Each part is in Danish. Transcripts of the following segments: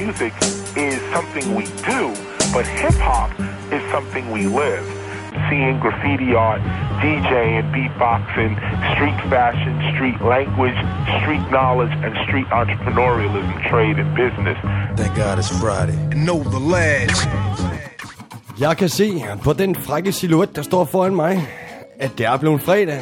music is something we do, but hip hop is something we live. Seeing graffiti art, DJing, beatboxing, street fashion, street language, street knowledge, and street entrepreneurialism, trade, and business. Thank God it's Friday. Know the lads. Jeg kan se på den frække silhuet, der står foran mig, at det er blevet fredag.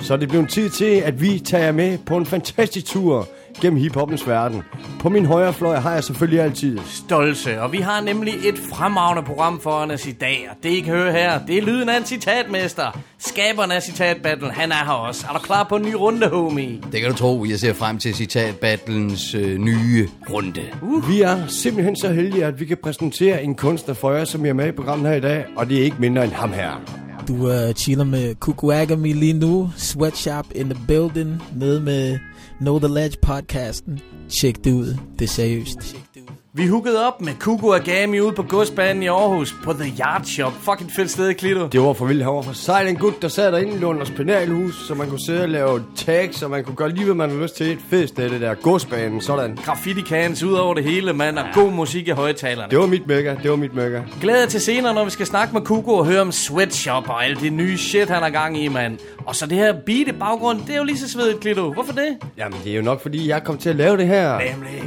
Så er det blevet tid til, at vi tager med på en fantastisk tur gennem hiphoppens verden. På min højre fløj har jeg selvfølgelig altid Stolse, og vi har nemlig et fremragende program foran os i dag, og det I kan høre her, det er lyden af en citatmester. Skaberen af Citat Battle, han er her også. Er du klar på en ny runde, homie? Det kan du tro, jeg ser frem til citat-battlens øh, nye runde. Vi er simpelthen så heldige, at vi kan præsentere en kunstner for jer, som er med i programmet her i dag, og det er ikke mindre end ham her. Du uh, chiller med Kukuagami lige nu. Sweatshop in the building. Nede med Know The Ledge podcasten. Tjek det ud. Det er seriøst. Vi hookede op med Kugo Agami ude på godsbanen i Aarhus på The Yard Shop. Fucking fedt sted, Klito. Det var for vildt. Han var for sejl en gut, der sad derinde i Lunders penalhus, så man kunne sidde og lave tags, og man kunne gøre lige, hvad man havde lyst til. Et fest, det er det der godsbanen, sådan. Graffiti cans ud over det hele, mand, og god musik i højtalerne. Det var mit mega, det var mit mega. Glæder til senere, når vi skal snakke med Kugo og høre om Sweatshop og alt det nye shit, han har gang i, mand. Og så det her beat i baggrunden, det er jo lige så svedigt, Klito. Hvorfor det? Jamen, det er jo nok, fordi jeg kom til at lave det her. Nemlig.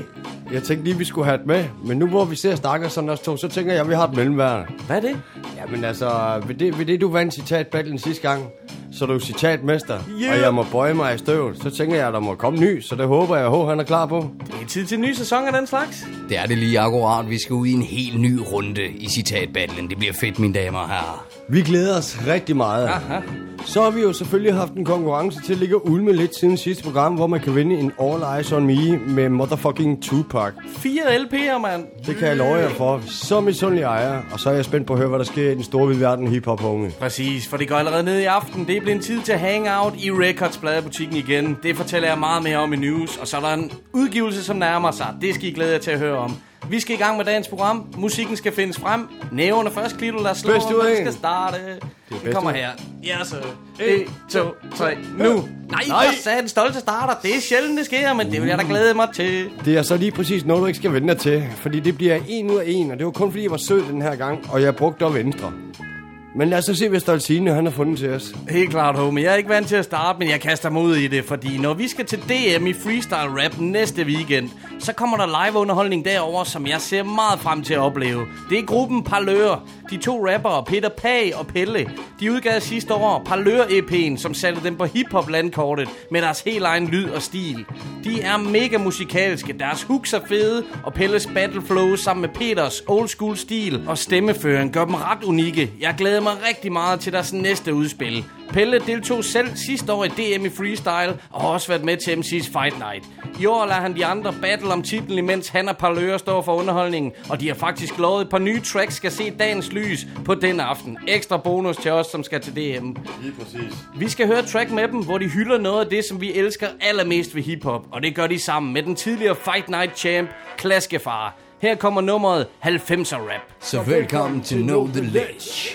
Jeg tænkte lige, vi skulle have det med. Men nu hvor vi ser stakker sådan os to, så tænker jeg, at vi har et mellemværende. Hvad er det? Jamen altså, ved det, ved det du vandt citatbattlen sidste gang, så er du citatmester, Yeah. og jeg må bøje mig i støvet, så tænker jeg, at der må komme ny, så det håber jeg, at han er klar på. Det er tid til en ny sæson af den slags. Det er det lige akkurat. Vi skal ud i en helt ny runde i citat-battlen. Det bliver fedt, mine damer og herrer. Vi glæder os rigtig meget. Aha. Så har vi jo selvfølgelig haft en konkurrence til at ligge og ulme lidt siden sidste program, hvor man kan vinde en All Eyes on Me med motherfucking Tupac. Fire LP'er, mand. Det kan jeg love jer for. Så misundelig ejer, og så er jeg spændt på at høre, hvad der sker i den store hvide verden hip-hop unge. Præcis, for det går allerede ned i aften. Det er blevet tid til at hang out i Records pladebutikken igen. Det fortæller jeg meget mere om i news. Og så er der en udgivelse, som nærmer sig. Det skal I glæde jer til at høre om. Vi skal i gang med dagens program. Musikken skal findes frem. Næverne først, Klito. Lad os slå, vi skal starte. Det bedste kommer her. Ja, så. 1, 2, 3, nu. Nej, Nej. sagde den stolte starter. Det er sjældent, det sker, men det vil jeg da glæde mig til. Det er så lige præcis noget, du ikke skal vente til, fordi det bliver en ud af en, og det var kun fordi, jeg var sød den her gang, og jeg brugte venstre. Men lad os så se, hvad Stolzine han har fundet til os. Helt klart, homie. Jeg er ikke vant til at starte, men jeg kaster mig ud i det, fordi når vi skal til DM i freestyle rap næste weekend, så kommer der live underholdning derover, som jeg ser meget frem til at opleve. Det er gruppen Parlør. De to rappere, Peter Pag og Pelle, de udgav sidste år Parlør-EP'en, som satte dem på hiphop landkortet med deres helt egen lyd og stil. De er mega musikalske, deres hooks er fede, og Pelles battle flow sammen med Peters old school stil og stemmeføring gør dem ret unikke. Jeg glæder mig rigtig meget til deres næste udspil. Pelle deltog selv sidste år i DM i freestyle og har også været med til MC's Fight Night. I år lader han de andre battle om titlen, imens han og Parlør står for underholdningen, og de har faktisk lovet et par nye tracks skal se dagens lys på den aften. Ekstra bonus til os, som skal til DM. Lige præcis. Vi skal høre track med dem, hvor de hylder noget af det, som vi elsker allermest ved hiphop. Og det gør de sammen med den tidligere Fight Night champ, Klaskefar. Her kommer nummeret 90'er Rap. Så velkommen til Know The Ledge.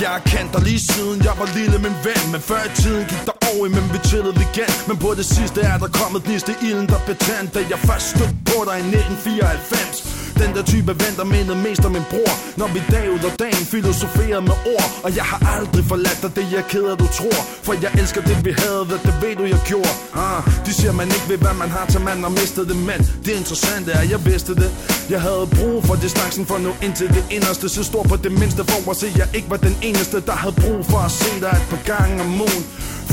Jeg har kendt dig lige siden jeg var lille min ven Men før i tiden gik der år imellem vi chillede igen Men på det sidste er der kommet gnist i ilden der blev tændt Da jeg først stødte på dig i 1994 den der type ven, der mindede mest om min bror. Når vi dag ud og dagen filosoferer med ord. Og jeg har aldrig forladt dig, det jeg er ked af, du tror. For jeg elsker det vi havde, det, det ved du jeg gjorde. Ah, De siger man ikke ved hvad man har til man har mistet det Men det interessante er, jeg vidste det. Jeg havde brug for distancen for nu ind til det inderste. Så stor på det mindste for at se, jeg ikke var den eneste Der havde brug for at se dig et par gange om ugen.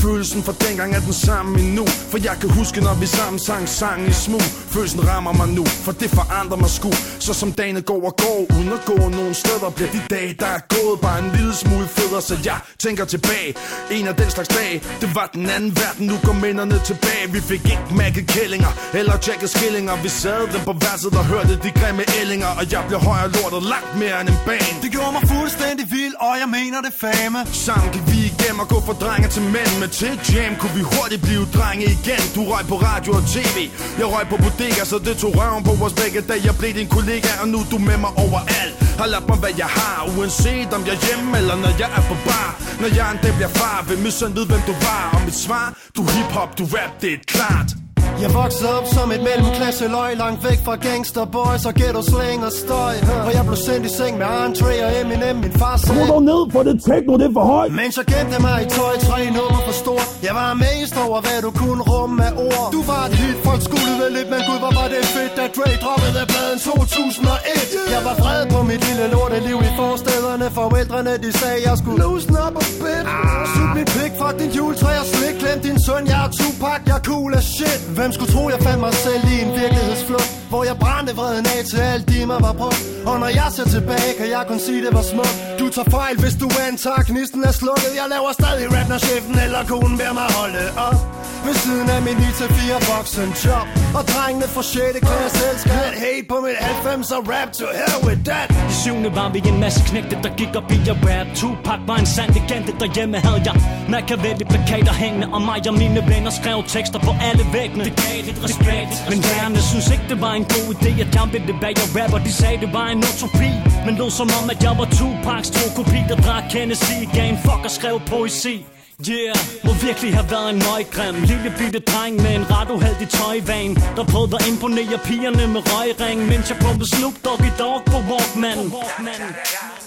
Følelsen fra dengang er den samme endnu. For jeg kan huske når vi sammen sang sang i smug. Følelsen rammer mig nu, for det forandrer mig sgu Så som dagene går og går, uden at gå nogen steder Bliver de dage der er gået bare en lille smule federe. Så jeg tænker tilbage, en af den slags dage. Det var den anden verden, nu går minderne tilbage. Vi fik ikke mækket kællinger, eller tjekket skillinger. Vi sad dem på værelset og hørte de grimme ællinger. Og jeg blev højere lortet langt mere end en bane. Det gjorde mig fuldstændig vild, og jeg mener det fame. Sammen gik vi igennem og gå fra drenge til mænd. Med til jam kunne vi hurtigt blive drenge igen. Du røg på radio og tv Jeg røg på bodega, så det tog røven på vores begge Da jeg blev din kollega, og nu er du med mig overalt. Har lært mig hvad jeg har, uanset om jeg er hjemme eller når jeg er på bar. Når jeg en dag bliver far, vil min søn vide hvem du var. Og mit svar, du hiphop, du rap, det er klart. Jeg voksede op som et mellemklasse løg Langt væk fra gangsterboys og ghetto slang og støj. Og jeg blev sendt i seng med Andre og Eminem Min far sagde. Skru dog ned for det techno, det er for højt. Mens jeg gemte mig i tøj, tre nummer for stort. Jeg var amazed over, hvad du kunne rumme af ord. Du var et hit, folk skulle vel lidt Men gud, hvor var det fedt, da Dre droppede af bladen 2001 Jeg var vred på mit lille lorteliv i forstederne Forældrene, de sagde, jeg skulle loosen up a bit Sut mit pik, fuck din juletræ og slik. Glem din søn, jeg er Tupac, jeg er cool as shit. Hvem skulle tro, jeg fandt mig selv i en virkelighedsflugt Hvor jeg brændte vreden af til alt de mig var brugt Og når jeg ser tilbage, kan jeg kun sige, det var smukt. Du tager fejl, hvis du antager, knisten er slukket. Jeg laver stadig rap, når chefen eller konen beder mig holde op. Ved siden af min 9-4 voksen job. Og drengene fra 6. klasse elsker at hate på mit 90 og rap to hell with that. I syvende var vi en masse knægte, der gik op i at rap. Tupac var en sand legende, derhjemme havde jeg Machiavelli plakater hængende Og mig og mine venner skrev tekster på alle væggene. Det gav lidt respekt. Men lærerne synes ikke, det var en god idé At jeg det bag jeg rapper. De sagde, det var en utopi Men lød som om, at jeg var Tupacs tro kopi Der drak Hennessy, gav en fuck og skrev poesi. Yeah, må virkelig have været en møggrim Lille bitte dreng med en ret uheldig tøjvan Der prøvede at imponere pigerne med røgring Mens jeg pumpede Snoop Doggy Dogg på Walkman.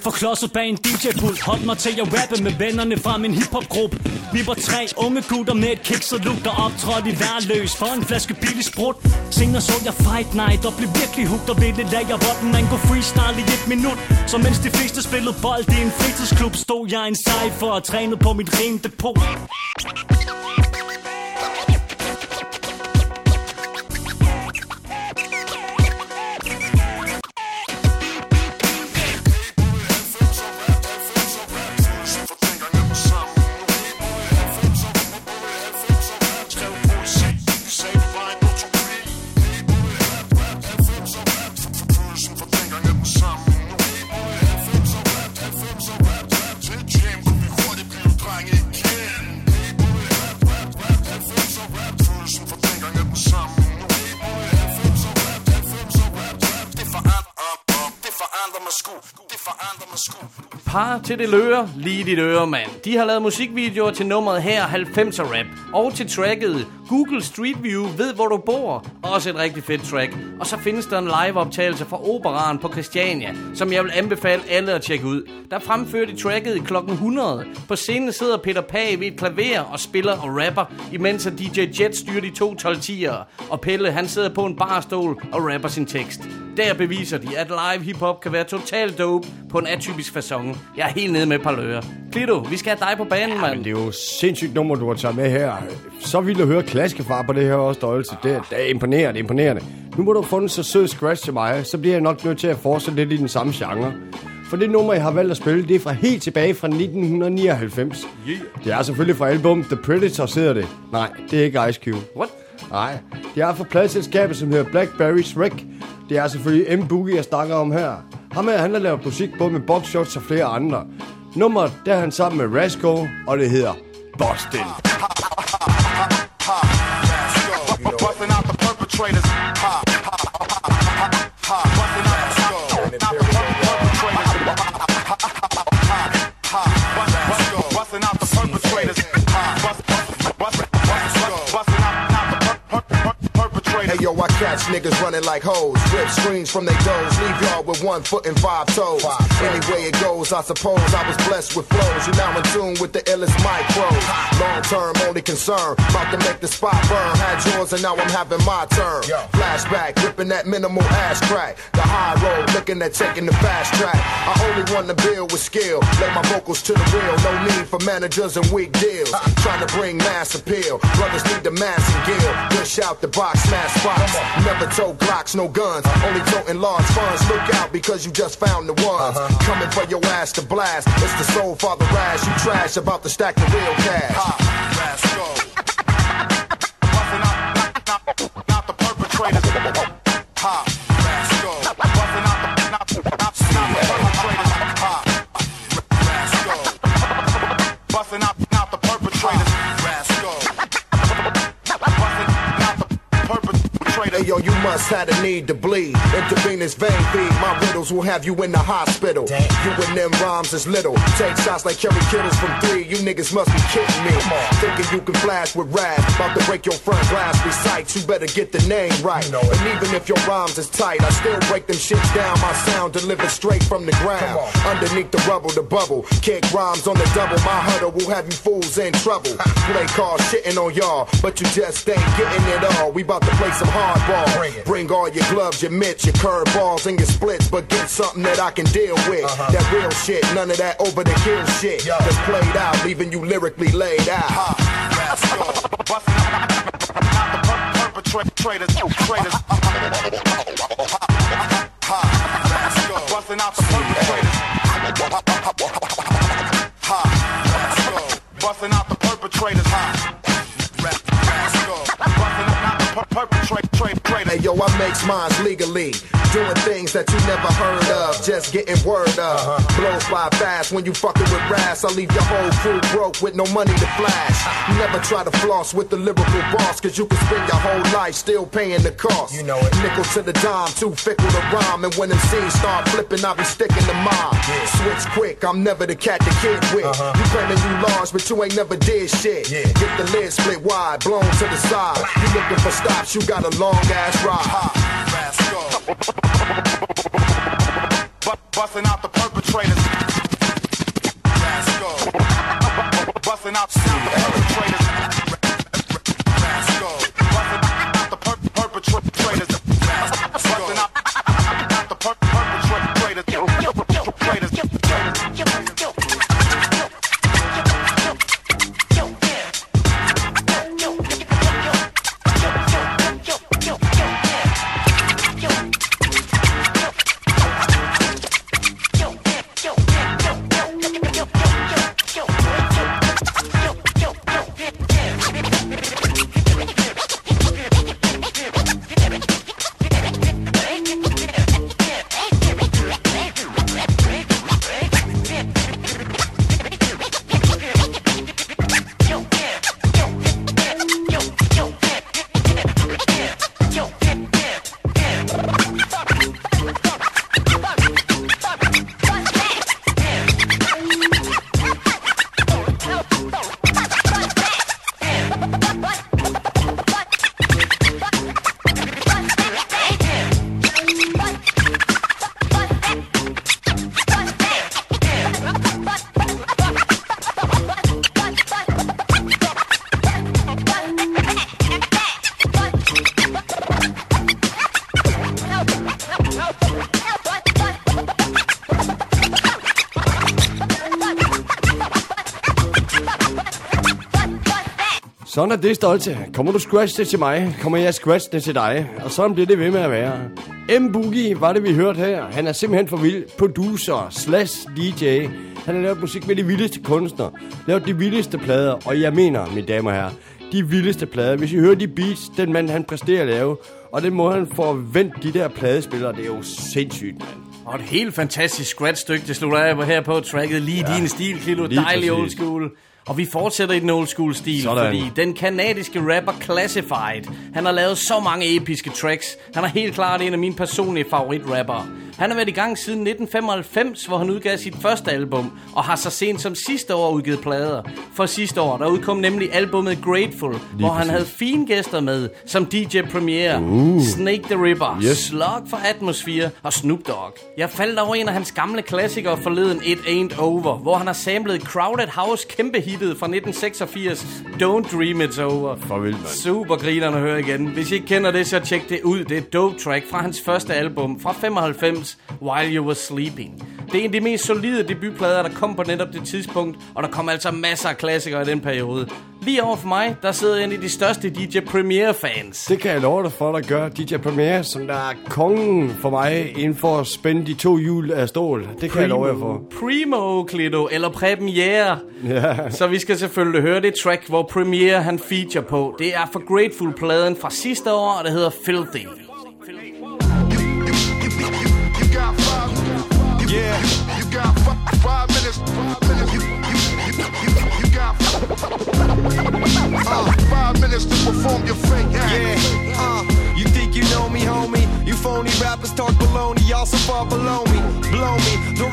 For klodset bag en DJ-pult. Holdt mig til at rappe med vennerne fra min hiphop-gruppe. Vi var tre unge gutter med et kikset look Der optrådte i værløs for en flaske billig sprut. Senere så jeg Fight Night og blev virkelig hugt Og ville lade jeg hvor man kunne freestyle i et minut. Så mens de fleste spillede bold i en fritidsklub Stod jeg i en cypher og trænede på mit rimdepot til det løre, lige dit øre, mand. De har lavet musikvideoer til nummeret her, 90'er Rap. Og til tracket Google Street View ved, hvor du bor. Også et rigtig fedt track. Og så findes der en live-optagelse fra Operaren på Christiania, som jeg vil anbefale alle at tjekke ud. Der fremfører de tracket i klokken 100. På scenen sidder Peter Pag ved et klaver og spiller og rapper, imens at DJ Jet styrer de to 12 Og Pelle, han sidder på en barstol og rapper sin tekst. Der beviser de, at live hiphop kan være totalt dope på en atypisk façon. Jeg er helt nede med par lører. Klito, vi skal have dig på banen, Men mand. det er jo sindssygt nummer, du har taget med her. Så vildt at høre klaskefar på det her også, Stolse. Det, er imponerende, det er imponerende. Nu må du have fundet så sød scratch til mig, så bliver jeg nok nødt til at fortsætte lidt i den samme genre. For det nummer, jeg har valgt at spille, det er fra helt tilbage fra 1999. Yeah. Det er selvfølgelig fra album The Predator, sidder det. Nej, det er ikke Ice Cube. What? Nej, det er fra pladselskabet, som hedder Blackberry's Wreck. Det er selvfølgelig M. Boogie, jeg snakker om her. Ham her, han har lavet musik både med Boxshots og flere andre. Nummeret, der er han sammen med Rasco, og det hedder Boston. Catch niggas running like hoes. Rip screens from their doors. Leave y'all with one foot and five toes. Any way it goes, I suppose I was blessed with flows. You now in tune with the illest micros. Long term, only concern. About to make the spot burn. Had yours and now I'm having my turn. Flashback, ripping that minimal ass crack. The high road, looking at taking the fast track. I only want to build with skill. Lay my vocals to the real. No need for managers and weak deals. Trying to bring mass appeal. Brothers need the mass and gill. Good shout the box, smash spots. Never tote Glocks, no guns. Only toting large funds. Look out because you just found the ones. Uh-huh. Coming for your ass to blast. It's the soul father Rash. You trash about to stack the real cash. Must have a need to bleed. Intravenous vein feed. My riddles will have you in the hospital. You and them rhymes is little. Take shots like Kerry Kittles from three. You niggas must be kidding me. Thinking you can flash with rap. About to break your front glass. Recite, you better get the name right. And even if your rhymes is tight, I still break them shits down. My sound delivered straight from the ground. Underneath the rubble, the bubble. Kick rhymes on the double. My huddle will have you fools in trouble. Play call shitting on y'all, but you just ain't getting it all. We about to play some hardball. Bring all your gloves, your mitts, your curveballs, and your splits, but get something that I can deal with. Uh-huh. That real shit, none of that over the kill shit. That's played out, leaving you lyrically laid out. Perpetrators, traitors. Busting out the perpetrators. Ha. Busting out the perpetrators. Ha. Busting out the per- perpetrators. Hey yo, I makes mines legally. Doing things that you never heard of, just getting word of. Uh-huh. Blows by fast when you fucking with brass. I leave your whole crew broke with no money to flash. Never try to floss with the lyrical boss, cause you can spend your whole life still paying the cost. You know it. Nickel to the dime, too fickle to rhyme. And when them scenes start flipping, I be sticking to mine. Switch quick, I'm never the cat the kid with. Uh-huh. You claiming you large, but you ain't never did shit. Yeah. Get the lid split wide, blown to the side. You looking for stops, you got a long ass dry. Busting out the perpetrators. Busting out the perpetrators. Sådan er det stolte. Kommer du scratch det til mig, kommer jeg scratch det til dig. Og sådan bliver det ved med at være. M. Boogie var det, vi hørte her. Han er simpelthen for vild. Producer slash DJ. Han har lavet musik med de vildeste kunstnere. Lavet de vildeste plader. Og jeg mener, mine damer og herrer, de vildeste plader. Hvis I hører de beats, den mand han præsterer at lave, og den måde han får vendt de der pladespillere, det er jo sindssygt, mand. Og et helt fantastisk scratch-stykke, det slutter af her på tracket. Lige ja, din stil, Kilo. Dejlig old school. Og vi fortsætter i den old school stil, Sådan. fordi den kanadiske rapper Classified, han har lavet så mange episke tracks. Han er helt klart en af mine personlige favoritrapper. Han har været i gang siden 1995, hvor han udgav sit første album, og har så sent som sidste år udgivet plader. For sidste år, der udkom nemlig albumet Grateful, Lige hvor han præcis. havde fine gæster med, som DJ Premier, uh. Snake the Ripper, Yes. Slug for Atmosphere og Snoop Dogg. Jeg faldt over en af hans gamle klassikere forleden, It Ain't Over, hvor han har samlet Crowded House kæmpe hittet fra 1986, Don't Dream It's Over. For vildt. Super grinerne at høre igen. Hvis I ikke kender det, så tjek det ud. Det er et dope track fra hans første album fra 95, While You Were Sleeping. Det er en af de mest solide debutplader, der kom på netop det tidspunkt, og der kom altså masser af klassikere i den periode. Lige over for mig, der sidder en af de største DJ Premier-fans. Det kan jeg love dig for, der gør DJ Premier, som der er kongen for mig, inden for at spænde de to hjul af stål. Det kan jeg love jer for. Primo, Clito, eller Premiere. Ja. Så vi skal selvfølgelig høre det track, hvor Premiere han feature på. Det er for Grateful-pladen fra sidste år, og det hedder Filthy. So far below me. Blow me, there ain't nobody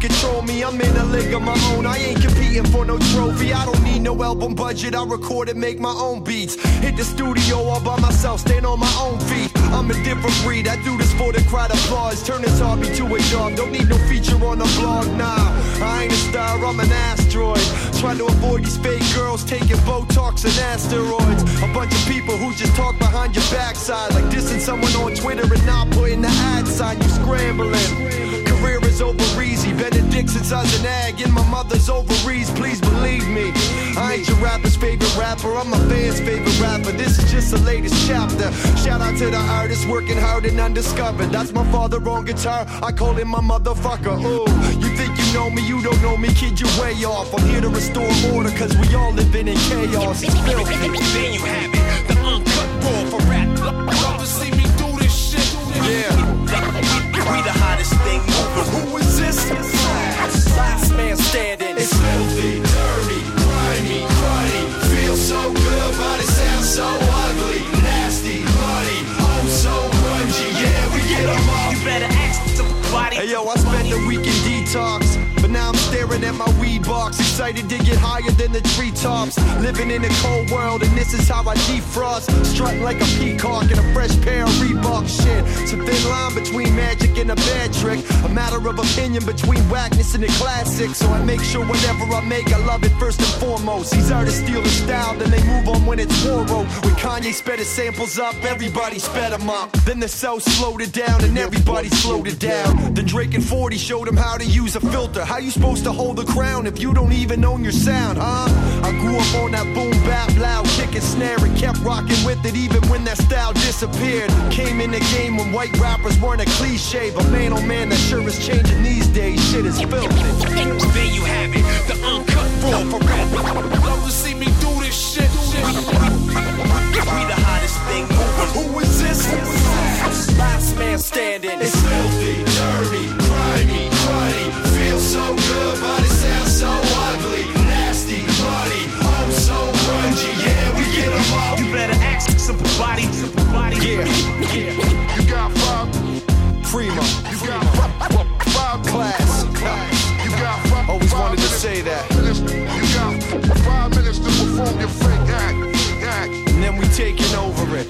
control me. I'm in a league of my own. I ain't competing for no trophy. I don't need no album budget. I record and make my own beats. Hit the studio all by myself, stand on my own feet. I'm a different breed. I do this for the crowd applause. Turn this hobby to a job. Don't need no feature on the blog. Nah, I ain't a star. I'm an asteroid. Trying to avoid these fake girls taking Botox and asteroids. A bunch of people who just talk behind your backside, like dissing someone on Twitter and not putting the ad sign. You scrambling. Career is over easy. Benedict's as an egg in my mother's ovaries. Please believe me. I ain't your rapper's favorite rapper. I'm my fans' favorite rapper. This is just the latest chapter. Shout out to the artists working hard and undiscovered. That's my father on guitar. I call him my motherfucker. Ooh, you think you know me? You don't know me, kid. You're way off. I'm here to restore order, cause we all living in chaos. It's filthy. There you have it, the uncut raw for rap. Love to see me do this shit. Yeah. Moving. Who is? Last man standing. It's filthy, dirty, grimy, cruddy. Feels so good, but it sounds so ugly. Nasty, muddy, oh so grungy. Yeah, we get 'em up. You better ask somebody. Hey yo, I spent the week in detox. Staring at my weed box, excited to get higher than the treetops. Living in a cold world, and this is how I defrost. Strutting like a peacock in a fresh pair of Reebok shit. It's a thin line between magic and a bad trick. A matter of opinion between whackness and the classic. So I make sure whatever I make, I love it first and foremost. These artists steal the style, then they move on when it's war road. When Kanye sped his samples up, everybody sped them up. Then the cell slowed it down, and everybody slowed it down. Then Drake and 40 showed him how to use a filter. How you supposed to hold the crown if you don't even own your sound, huh? I grew up on that boom bap, loud kick and snare, and kept rocking with it even when that style disappeared. Came in the game when white rappers weren't a cliche, but man, oh man, that sure is changing these days. Shit is filthy. There you have it, the uncut raw for rap. Love to see me do this shit. We the hottest thing moving. Who is this? Last man standing. It's filthy, dirty, ask somebody. Somebody. Yeah, You got five. primo, You got five. Five class. You got five. Always five wanted to say that. You got five minutes to perform your fake act. Act. And then we taking over it.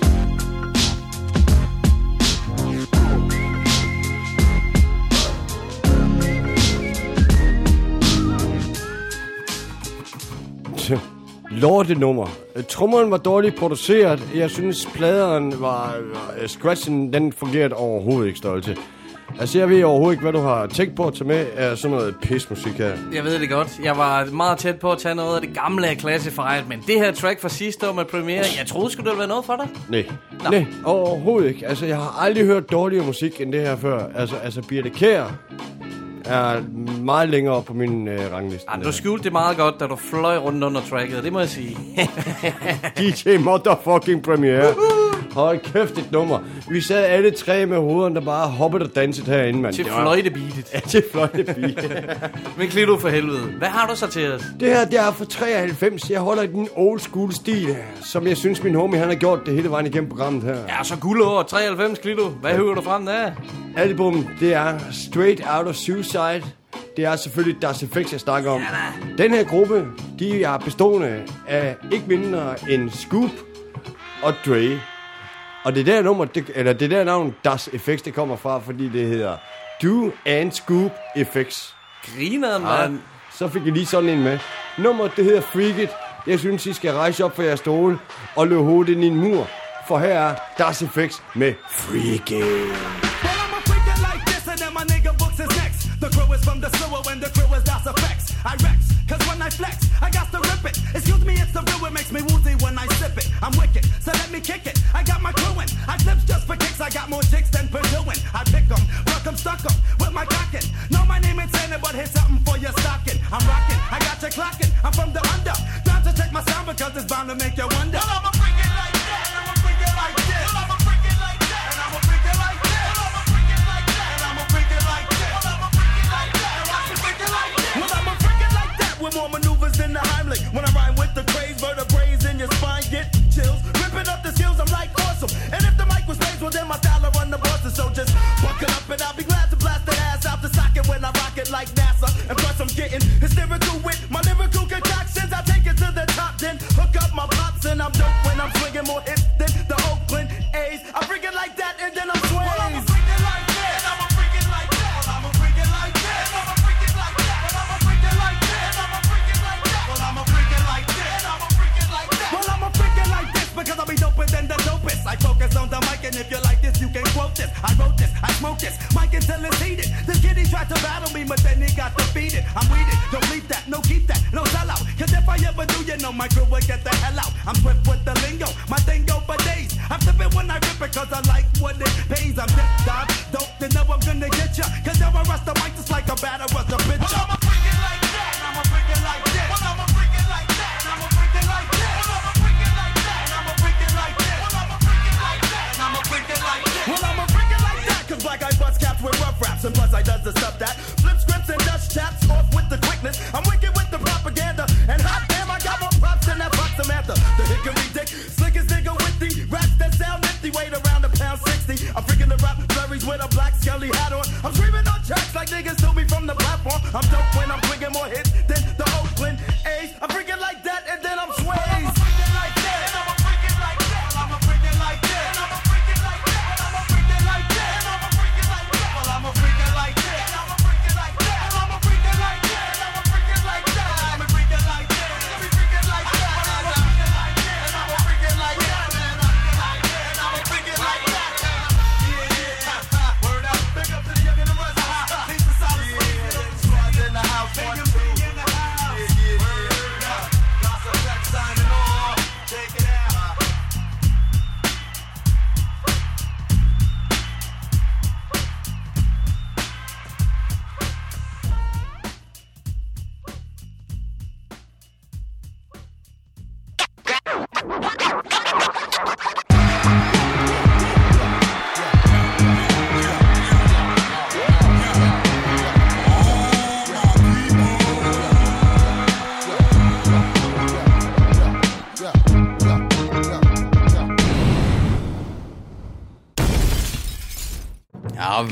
Lortenummer. Trummeren var dårligt produceret. Jeg synes, pladeren var... var scratchen, den fungerede overhovedet ikke stolte. Altså, jeg ved overhovedet ikke, hvad du har tænkt på at tage med af sådan noget pismusik her. Jeg ved det godt. Jeg var meget tæt på at tage noget af det gamle af Classified, men det her track fra sidste år med premiere, jeg troede skulle det være noget for dig. Nej. Nå. Nej, overhovedet ikke. Altså, jeg har aldrig hørt dårligere musik end det her før. Altså, altså Birte Kær er meget længere op på min øh, rangliste. Ah, du skjulte det meget godt, da du fløj rundt under tracket, det må jeg sige. DJ motherfucking premiere. Hold kæft et nummer. Vi sad alle tre med hovederne, der bare hoppede og dansede herinde, mand. til fløjtebeatet. Ja, til fløjtebeat. Men Klito for helvede. Hvad har du så til os? det her, det er fra 93. Jeg holder den old school stil, som jeg synes, min homie han har gjort det hele vejen igennem programmet her. Ja, så guldår 93 Klito. Hvad hører du frem der? Album, det er Straight Out of Suicide. Det er selvfølgelig Das Effects, jeg snakker om. Den her gruppe, de er bestående af ikke mindre end Scoop og Dre. Og det er der nummer, det, eller det er der navn Das Effects, det kommer fra, fordi det hedder Do and Scoop Effects. Grineren, Ja, mand. så fik jeg lige sådan en med. Nummer, det hedder Freak It. Jeg synes, I skal rejse op for jeres stole og løbe hovedet ind i en mur. For her er Das Effects med Freak It. And. The crew is from the sewer when the crew is Das effects. I rex, cause when I flex, it. Excuse me, it's the real, it makes me woozy when I sip it. I'm wicked, so let me kick it. I got my crew in. I flips just for kicks, I got more chicks than Purdueing. I pick 'em, rock 'em, stuck 'em with my cockin'. Know my name ain't saying it, but here's something for your stocking. I'm rocking, I got you clocking. I'm from the under. Time to check my sound because it's bound to make you wonder. Well, I'm a freaking like that, and I'm a freaking like this. Well, I'm a freaking like that, and I'm a freaking like this. Well, I'm a freaking like that, and I'm a freaking like this. Well, I'm a freaking like that, and I'm a freaking like this. Well, I'm a freaking like that with more maneuvers family. When I rhyme with the craze, vertebrae in your spine get chills. Ripping up the skills, I'm like awesome. And if the mic was raised, well then my style run the bosses. So just buckle up and I'll be glad to blast that ass out the socket when I rock it like NASA. And plus I'm getting hysterical with my lyrical concoctions. I take it to the top, then hook up my pops and I'm dope when I'm swinging more. This. I wrote this, I smoke this, mic until it's heated. This kid he tried to battle me, but then he got defeated. I'm weeded, don't leave that, no keep that, no sell out. Cause if I ever do, you know my crew will get the hell out. I'm swift with the lingo, my thing go for days. I'm flipping when I rip it, cause I like what it pays. I'm dip dive, don't you know I'm gonna get ya. Cause now I rush the mic just like a batter rush a bitch. Black eye bust caps with rough raps, and plus I does the stuff that flip scripts and dust chaps off with the quickness. I'm wicked with the propaganda, and hot damn, I got more props than that fuck Samantha. The hickory dick, slickest nigga with the raps that sound nifty, weight around a pound 60. I'm freaking the rap flurries with a black skelly hat on. I'm screaming on tracks like niggas to me from the platform. I'm dope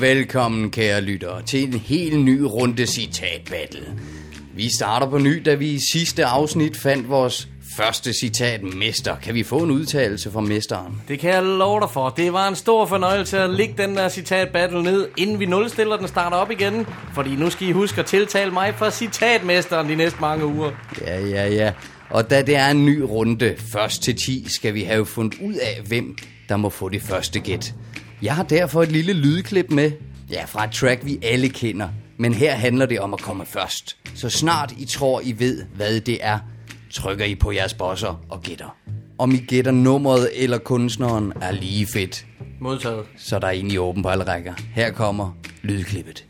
velkommen kære lyttere til en helt ny runde citat battle. Vi starter på ny, da vi i sidste afsnit fandt vores første citat mester. Kan vi få en udtalelse fra mesteren? Det kan jeg love dig for. Det var en stor fornøjelse at lægge den der citat battle ned, inden vi nulstiller den starter op igen. Fordi nu skal I huske at tiltale mig for citatmesteren de næste mange uger. Ja, ja, ja. Og da det er en ny runde, først til 10, skal vi have fundet ud af, hvem der må få det første gæt. Jeg har derfor et lille lydklip med, ja, fra et track, vi alle kender. Men her handler det om at komme først. Så snart I tror, I ved, hvad det er, trykker I på jeres bosser og gætter. Om I gætter nummeret eller kunstneren er lige fedt. Modtaget. Så der er en i åben på alle rækker. Her kommer lydklippet.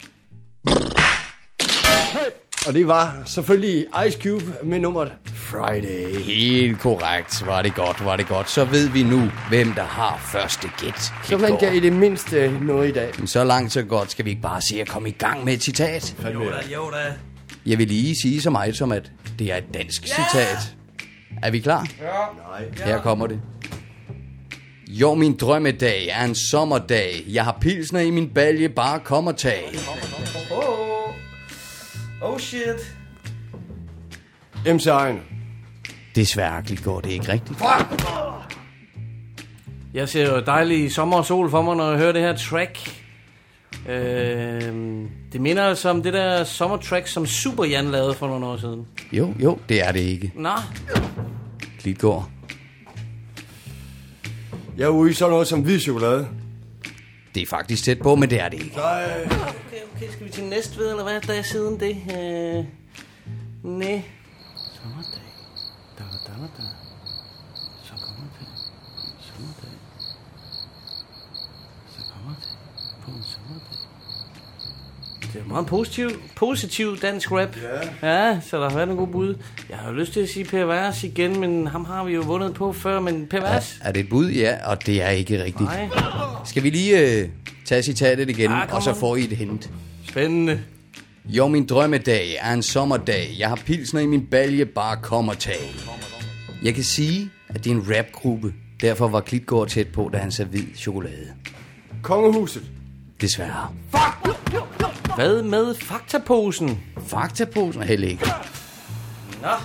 Og det var selvfølgelig Ice Cube med nummeret Friday. Helt korrekt. Var det godt, var det godt. Så ved vi nu, hvem der har første gæt. Så man kan i det mindste noget i dag. Så langt, så godt. Skal vi ikke bare se at komme i gang med et citat? Jo da, jo da. Jeg vil lige sige så meget som, at det er et dansk yeah! citat. Er vi klar? Ja. Nej. Her kommer det. Jo, min drømmedag er en sommerdag. Jeg har pilsner i min balje, bare kom og tag. Oh. Oh shit. MC Ejner. Desværre går det ikke rigtigt. Jeg ser jo dejlig sommer og sol for mig, når jeg hører det her track. Øh, det minder altså om det der sommertrack, som Super Jan lavede for nogle år siden. Jo, jo, det er det ikke. Nå, Klitgård. Jeg er ude i sådan noget som hvid chokolade. Det er faktisk tæt på, men det er det ikke. okay, okay, skal vi til Næstved, eller hvad der er siden det? Øh, nej. Sommerdag. Da, da, da, da. Så kommer det. Sommerdag. Så kommer det. På en sommerdag. Det er meget positiv, positiv dansk rap. Ja. Ja, så der har været en god bud. Jeg har jo lyst til at sige Per Vers igen, men ham har vi jo vundet på før. Men Per Vers? Er det et bud? Ja, og det er ikke rigtigt. Nej. Skal vi lige øh, tage citatet igen, Ja, kom og så får I et hint. Spændende. Jo, min drømmedag er en sommerdag. Jeg har pilsner i min balje, bare kom og tag. Jeg kan sige, at det er en rapgruppe. Derfor var Klitgaard tæt på, da han hvid chokolade. Kongehuset. Desværre. Hvad med faktaposen? Faktaposen er heller ikke. Nå. Aha.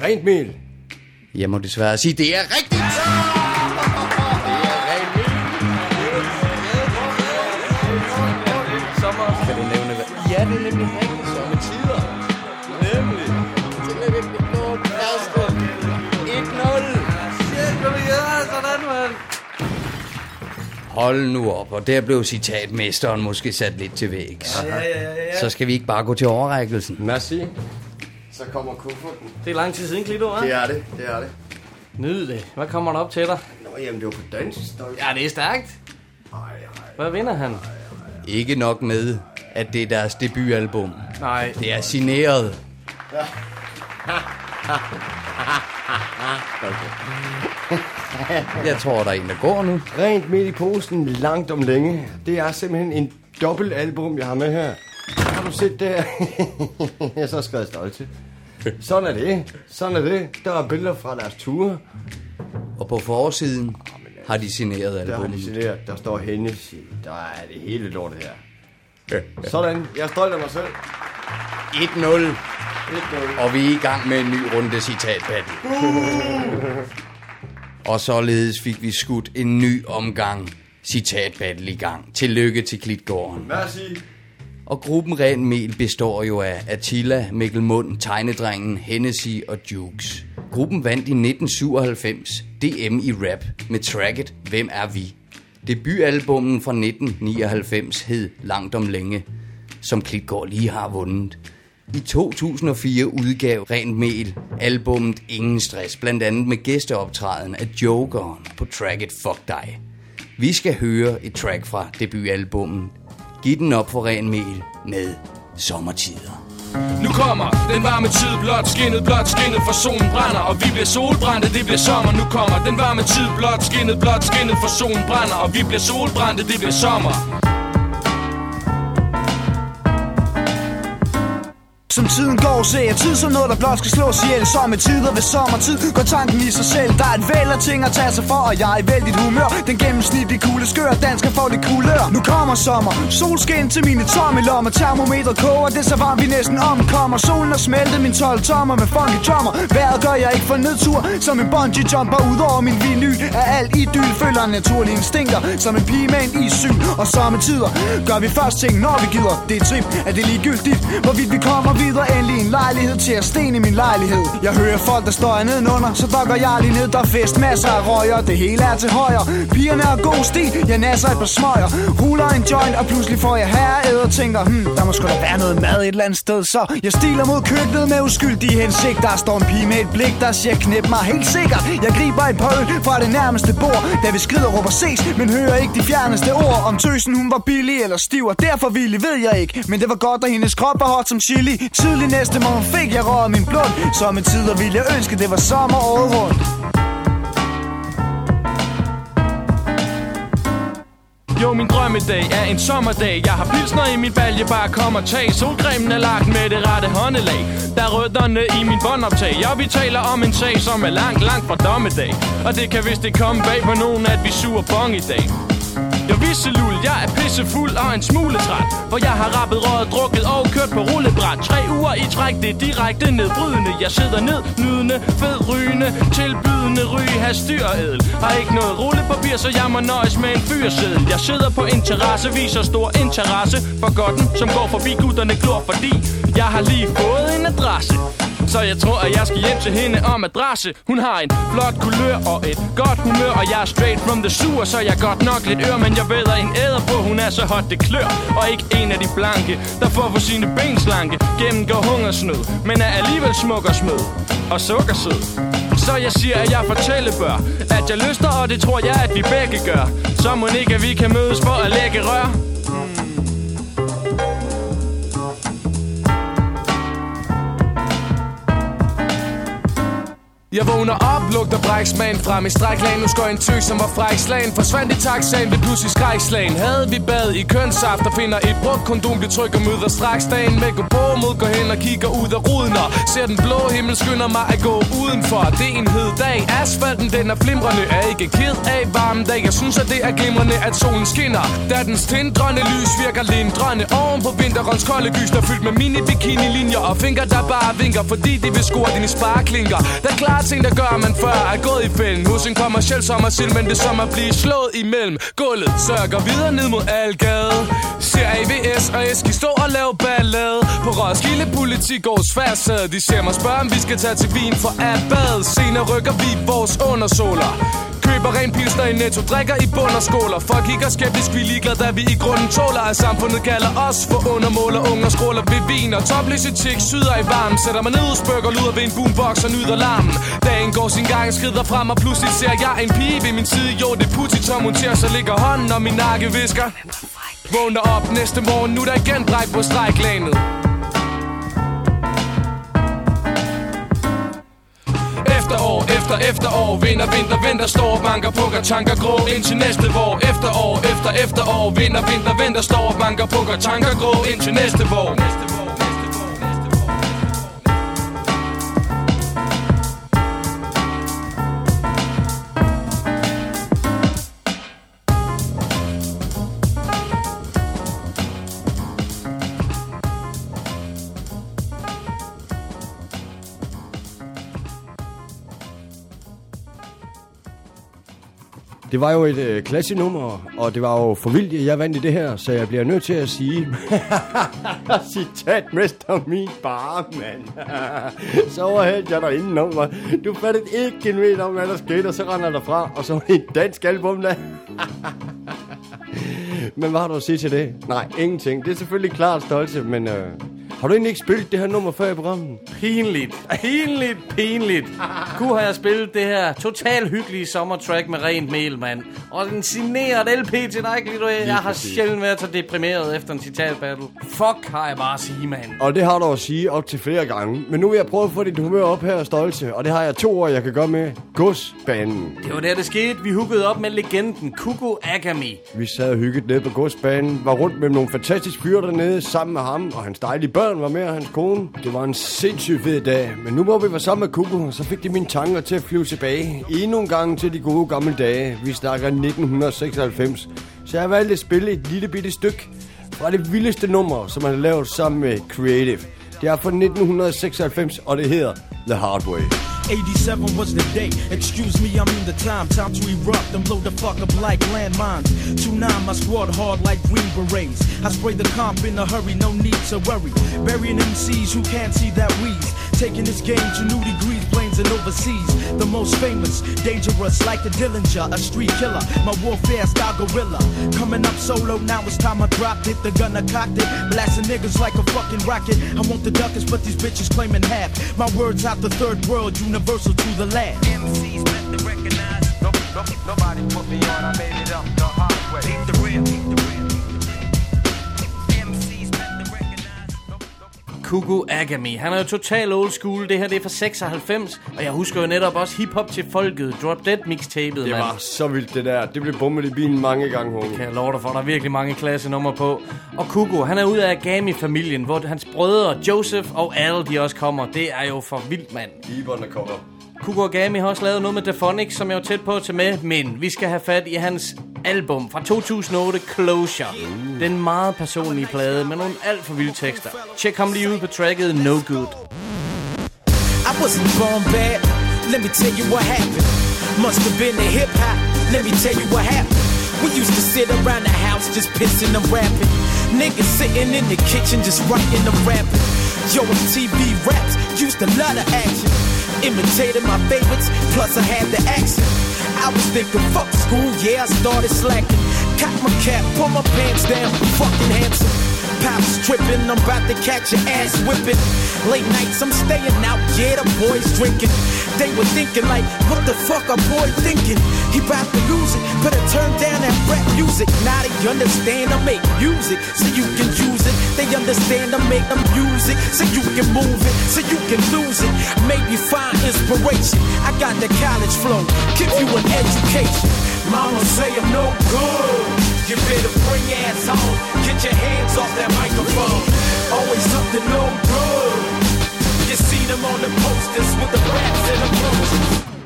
Rent mel. Jeg må desværre sige, det er rigtigt. Sommer. Kan du nævne hvad? Ja, det er nemlig rigtigt Hold nu op, og der blev citatmesteren måske sat lidt til vægs. Ja, ja, ja, ja. Så skal vi ikke bare gå til overrækkelsen. Merci. Så kommer kufferten. Det er lang tid siden, Klito, hva'? Det er det, det er det. Nyd det. Hvad kommer der op til dig? Nå, jamen, det var på dansk. Ja, det er stærkt. Hvad vinder han? Ikke nok med, at det er deres debutalbum. Nej. Det er signeret. Jeg tror, der er en, der går nu. Rent midt i posen, langt om længe. Det er simpelthen en dobbelt album, jeg har med her. Har du set det her? jeg er så skrevet stolt til. Sådan er det. Sådan er det. Der er billeder fra deres ture. Og på forsiden har de signeret Der har de albumet. signeret. Der står Hennessy. Der er det hele lortet her. Sådan. Jeg er stolt af mig selv. 1-0. Og vi er i gang med en ny runde citatbattle. Og således fik vi skudt en ny omgang citatbattle i gang. Tillykke til Klitgården. Merci. Og gruppen Ren Mel består jo af Attila, Mikkel Mund, Tegnedrengen, Hennessy og Jukes. Gruppen vandt i 1997 DM i rap med tracket Hvem er vi? Debutalbummen fra 1999 hed Langt om længe, som Klitgaard lige har vundet. I 2004 udgav Ren Mel albummet Ingen Stress, blandt andet med gæsteoptræden af Jokeren på tracket Fuck dig. Vi skal høre et track fra debutalbummen. Giv den op for Ren Mel med Sommertider. Nu kommer den varme tid, blot skinnet, blot skinnet, for solen brænder, og vi bliver solbrændte, det bliver sommer. Nu kommer den varme tid, blot skinnet, blot skinnet, for solen brænder, og vi bliver solbrændte, det bliver sommer. Som tiden går, ser jeg tid som noget, der blot skal slås ihjel. Somme tider ved sommertid går tanken i sig selv. Der er et væld af ting at tage sig for, og jeg er i vældigt humør. Den gennemsnitlige kugle skør, dansker får det kulør Nu kommer sommer, solskin til mine tomme lommer Termometer koger, det er så varmt vi næsten omkommer. Solen har smeltet min 12 tommer med funky drummer. Vejret gør jeg ikke for nedtur, som en bungee jumper Ud over min vinyl. Er alt idyl Føler naturlige instinkter, som en pige med en issyn Og sommetider gør vi først ting, når vi gider. Det er trip, at det er ligegyldigt, hvorvidt vi kommer videre Endelig en lejlighed til at sten i min lejlighed. Jeg hører folk, der står nedenunder Så dokker jeg lige ned, der er fest, masser af røger Det hele er til højre. Pigerne har god stil, jeg nasser et par smøger. Ruller en joint, og pludselig får jeg herre og tænker Hmm, der må sgu da være noget mad et eller andet sted. Så jeg stiler mod køkkenet med uskyldige hensigt Der står en pige med et blik, der siger knep mig helt sikkert. Jeg griber et par øl fra det nærmeste bord Da vi skrider råber ses, men hører ikke de fjerneste ord. Om tøsen hun var billig eller stiv Og derfor villig ved jeg ikke. Men det var godt, at hendes krop var hot som chili. Tidlig næste morgen fik jeg røget min blund. Som tider ville jeg ønske, det var sommer året rundt. Jo, min drømmedag er en sommerdag. Jeg har pilsner i min balje, bare kom og tag. Solcremen er lagt med det rette håndelag. Der er rødderne i min båndoptag. Ja, vi taler om en sag, som er langt, langt fra dommedag. Og det kan vist ikke komme bag på nogen, at vi suger bong i dag jeg visse lul, jeg er pissefuld og en smule træt. For jeg har rappet, røget, drukket og kørt på rullebræt. Tre uger i træk, det er direkte nedbrydende. Jeg sidder ned, nydende, fed rygende Tilbydende ryg, har styr og ædel. Har ikke noget rullepapir, så jeg må nøjes med en fyreseddel. Jeg sidder på interesse, viser stor interesse For godten, som går forbi gutterne glor Fordi jeg har lige fået en adresse så jeg tror, at jeg skal hjem til hende om adresse Hun har en flot kulør og et godt humør Og jeg er straight from the sewer, så jeg er godt nok lidt ør Men jeg ved en æder på, hun er så hot det klør. Og ikke en af de blanke, der får for sine ben slanke. Gennemgår hungersnød, men er alligevel smuk og smød Og sukkersød så jeg siger, at jeg fortælle bør At jeg lyster, og det tror jeg, at vi begge gør. Så må ikke, at vi kan mødes for at lægge rør? Jeg vågner op, lugter bræksmagen frem i stræklagen Nu skår en tøs, som var fræk slagen. Forsvandt i taxaen blev pludselig skrækslagen. Havde vi bad i kønssaft og finder et brugt kondom Bliver tryk og møder straks dagen med gå på mod Går hen og kigger ud af ruden Og ser den blå himmel skynder mig at gå udenfor. Det er en hed dag, asfalten den er flimrende. Er ikke ked af varmen dag Jeg synes at det er glimrende at solen skinner. Da dens tindrende lys virker lindrende Oven på vinterens kolde gys Der fyldt med mini bikini linjer Og fingre der bare vinker Fordi de vil score dine sparklinker. Der er ting der gør at man før er gået i fælden. Hos en kommersiel sommersild Men det er som at blive slået imellem. Gulvet sørger videre ned mod Algade. Ser AVS og Eski stå og lave ballade. På Roskilde Politigårds færdsæde De ser mig spørge om vi skal tage til Wien for at bade. Senere rykker vi vores undersåler. Køber ren pilsner i netto, drikker i bund og skåler. Folk kigger skeptisk, vi er da vi i grunden tåler. At samfundet kalder os for undermåler Unger skråler ved vin. Og topløse chicks syder i varm Sætter mig ned, spøkker, lyder ved en boombox og nyder larmen. Dagen går sin gang, skrider frem og pludselig ser jeg en pige ved min side. Jo, det er Putin, som hun så ligger hånden og min nakke visker. Vågner op næste morgen, nu der igen bræk på stræklanet efter efterår. Vinder, vinter, venter, står og banker Pukker, tanker, grå indtil næste vår. Efterår efter efterår. Vinder, vinter, venter, står og banker Pukker, tanker, grå indtil næste vår. Det var jo et øh, klassenummer, og det var jo for vildt, at jeg vandt i det her, så jeg bliver nødt til at sige... Citat mester min bare, mand. så overhældte jeg dig inden mig. Du fattede ikke en meter om, hvad der skete, og så render der fra, og så en et dansk album der. men hvad har du at sige til det? Nej, ingenting. Det er selvfølgelig klart stolte, men... Øh, har du egentlig ikke spillet det her nummer før i programmet? Pinligt. Pinligt, pinligt. Kunne have jeg spillet det her total hyggelige sommertrack med rent mel, mand. Og en signeret LP til dig, Glido. Jeg har sjældent været så deprimeret efter en citatbattle. Fuck, har jeg bare at sige, mand. Og det har du at sige op til flere gange. Men nu vil jeg prøve at få dit humør op her, Stolte. Og det har jeg to år, jeg kan gøre med. Godsbanen. Det var der, det skete. Vi hookede op med legenden Kuko Agami. Vi sad og hyggede nede på godsbanen. Var rundt med nogle fantastiske fyre dernede sammen med ham. Og hans dejlige børn var med, og hans kone. Det var en sindssygt fed dag. Men nu hvor vi var sammen med Kuku, så fik det mine tanker til at flyve tilbage. Endnu en gang til de gode gamle dage. Vi snakker 1996. Så jeg valgte at spille et lille bitte stykke fra det vildeste nummer, som han har lavet sammen med Creative. Det er fra 1996, og det hedder The Hard Way. 87 was the day. Excuse me, I mean the time. Time to erupt and blow the fuck up like landmines. 2-9, my squad hard like Green Berets. I spray the comp in a hurry, no need to worry. Burying MCs who can't see that wheeze. Taking this game to new degrees, planes and overseas. The most famous, dangerous like a Dillinger, a street killer. My warfare style gorilla. Coming up solo, now it's time I dropped it. The gun I cocked it. Blasting niggas like a fucking rocket. I want the duckers, but these bitches claiming half. My words out the third world, universal to the last. MCs recognize. No, no, nobody put me on, I made it up Kuku Agami. Han er jo total old school. Det her det er fra 96. Og jeg husker jo netop også hiphop til folket. Drop Dead mixtapet, Det mand. var så vildt det der. Det blev bummet i bilen mange gange, homie. Kan jeg love dig for, der er virkelig mange klassenummer på. Og Kuko, han er ud af Agami-familien, hvor hans brødre Joseph og Al, de også kommer. Det er jo for vildt, mand. Der kommer. Kuko Agami har også lavet noget med Defonic, som jeg var tæt på at tage med. Men vi skal have fat i hans album fra 2008, Closure. Den meget personlige plade med nogle alt for vilde tekster. Tjek ham lige ud på tracket No Good. I wasn't born bad. Let me tell you what happened. Must have been the hip hop. Let me tell you what happened. We used to sit around the house just pissing and rapping. Niggas sitting in the kitchen just writing and rapping. Yo, TV raps used a lot of action. Imitated my favorites, plus I had the accent. I was thinking, fuck school, yeah, I started slacking. Cock my cap, pull my pants down, fucking handsome. Pops tripping, I'm about to catch your ass whipping. Late nights, I'm staying out, yeah, the boys drinking. They were thinking like, what the fuck a boy thinking? He about to lose it, better turn down that rap music. Now they understand I make music, so you can use it. They understand I make them music, so you can move it, so you can lose it. Maybe find inspiration. I got the college flow, give you an education. Mama say I'm no good. You better bring your ass home. Get your hands off that microphone. Always something no good. You see them on the posters with the rats and the blues.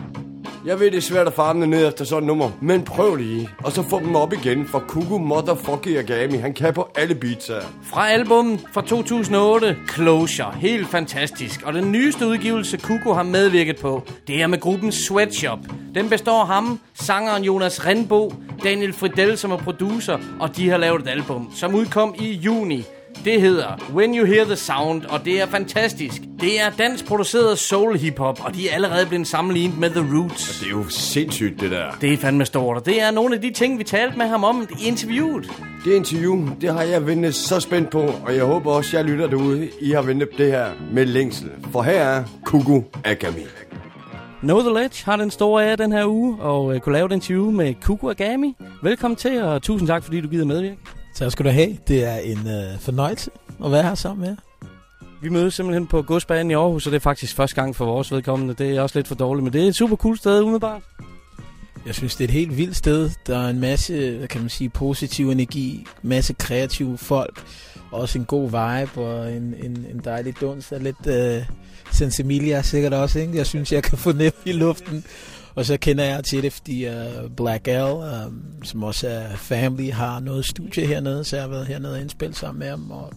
Jeg ved, det er svært at farme ned efter sådan et nummer, men prøv lige. Og så få dem op igen, for Kuku Motherfucker Agami, han kan på alle beats her. Fra albummet fra 2008, Closure. Helt fantastisk. Og den nyeste udgivelse, Kuku har medvirket på, det er med gruppen Sweatshop. Den består af ham, sangeren Jonas Renbo, Daniel Fridell, som er producer, og de har lavet et album, som udkom i juni. Det hedder When You Hear The Sound, og det er fantastisk. Det er dansk produceret soul hiphop, og de er allerede blevet sammenlignet med The Roots. Det er jo sindssygt, det der. Det er fandme stort, og det er nogle af de ting, vi talte med ham om i interviewet. Det interview, det har jeg ventet så spændt på, og jeg håber også, jeg lytter derude. I har ventet det her med længsel. For her er Kuku Agami. Know The Ledge har den store ære den her uge, og øh, kunne lave et interview med Kuku Agami. Velkommen til, og tusind tak, fordi du gider medvirke. Tak skal du have. Det er en øh, fornøjelse at være her sammen med jer. Vi mødes simpelthen på godsbanen i Aarhus, og det er faktisk første gang for vores vedkommende. Det er også lidt for dårligt, men det er et super cool sted umiddelbart. Jeg synes, det er et helt vildt sted. Der er en masse, hvad kan man sige, positiv energi, masse kreative folk, også en god vibe og en, en, en dejlig dunst af lidt øh, sensimilia sikkert også, ikke? Jeg synes, jeg kan fornemme i luften. Og så kender jeg til det, fordi uh, Black L, um, som også er family, har noget studie hernede, så jeg har været hernede og indspillet sammen med ham, og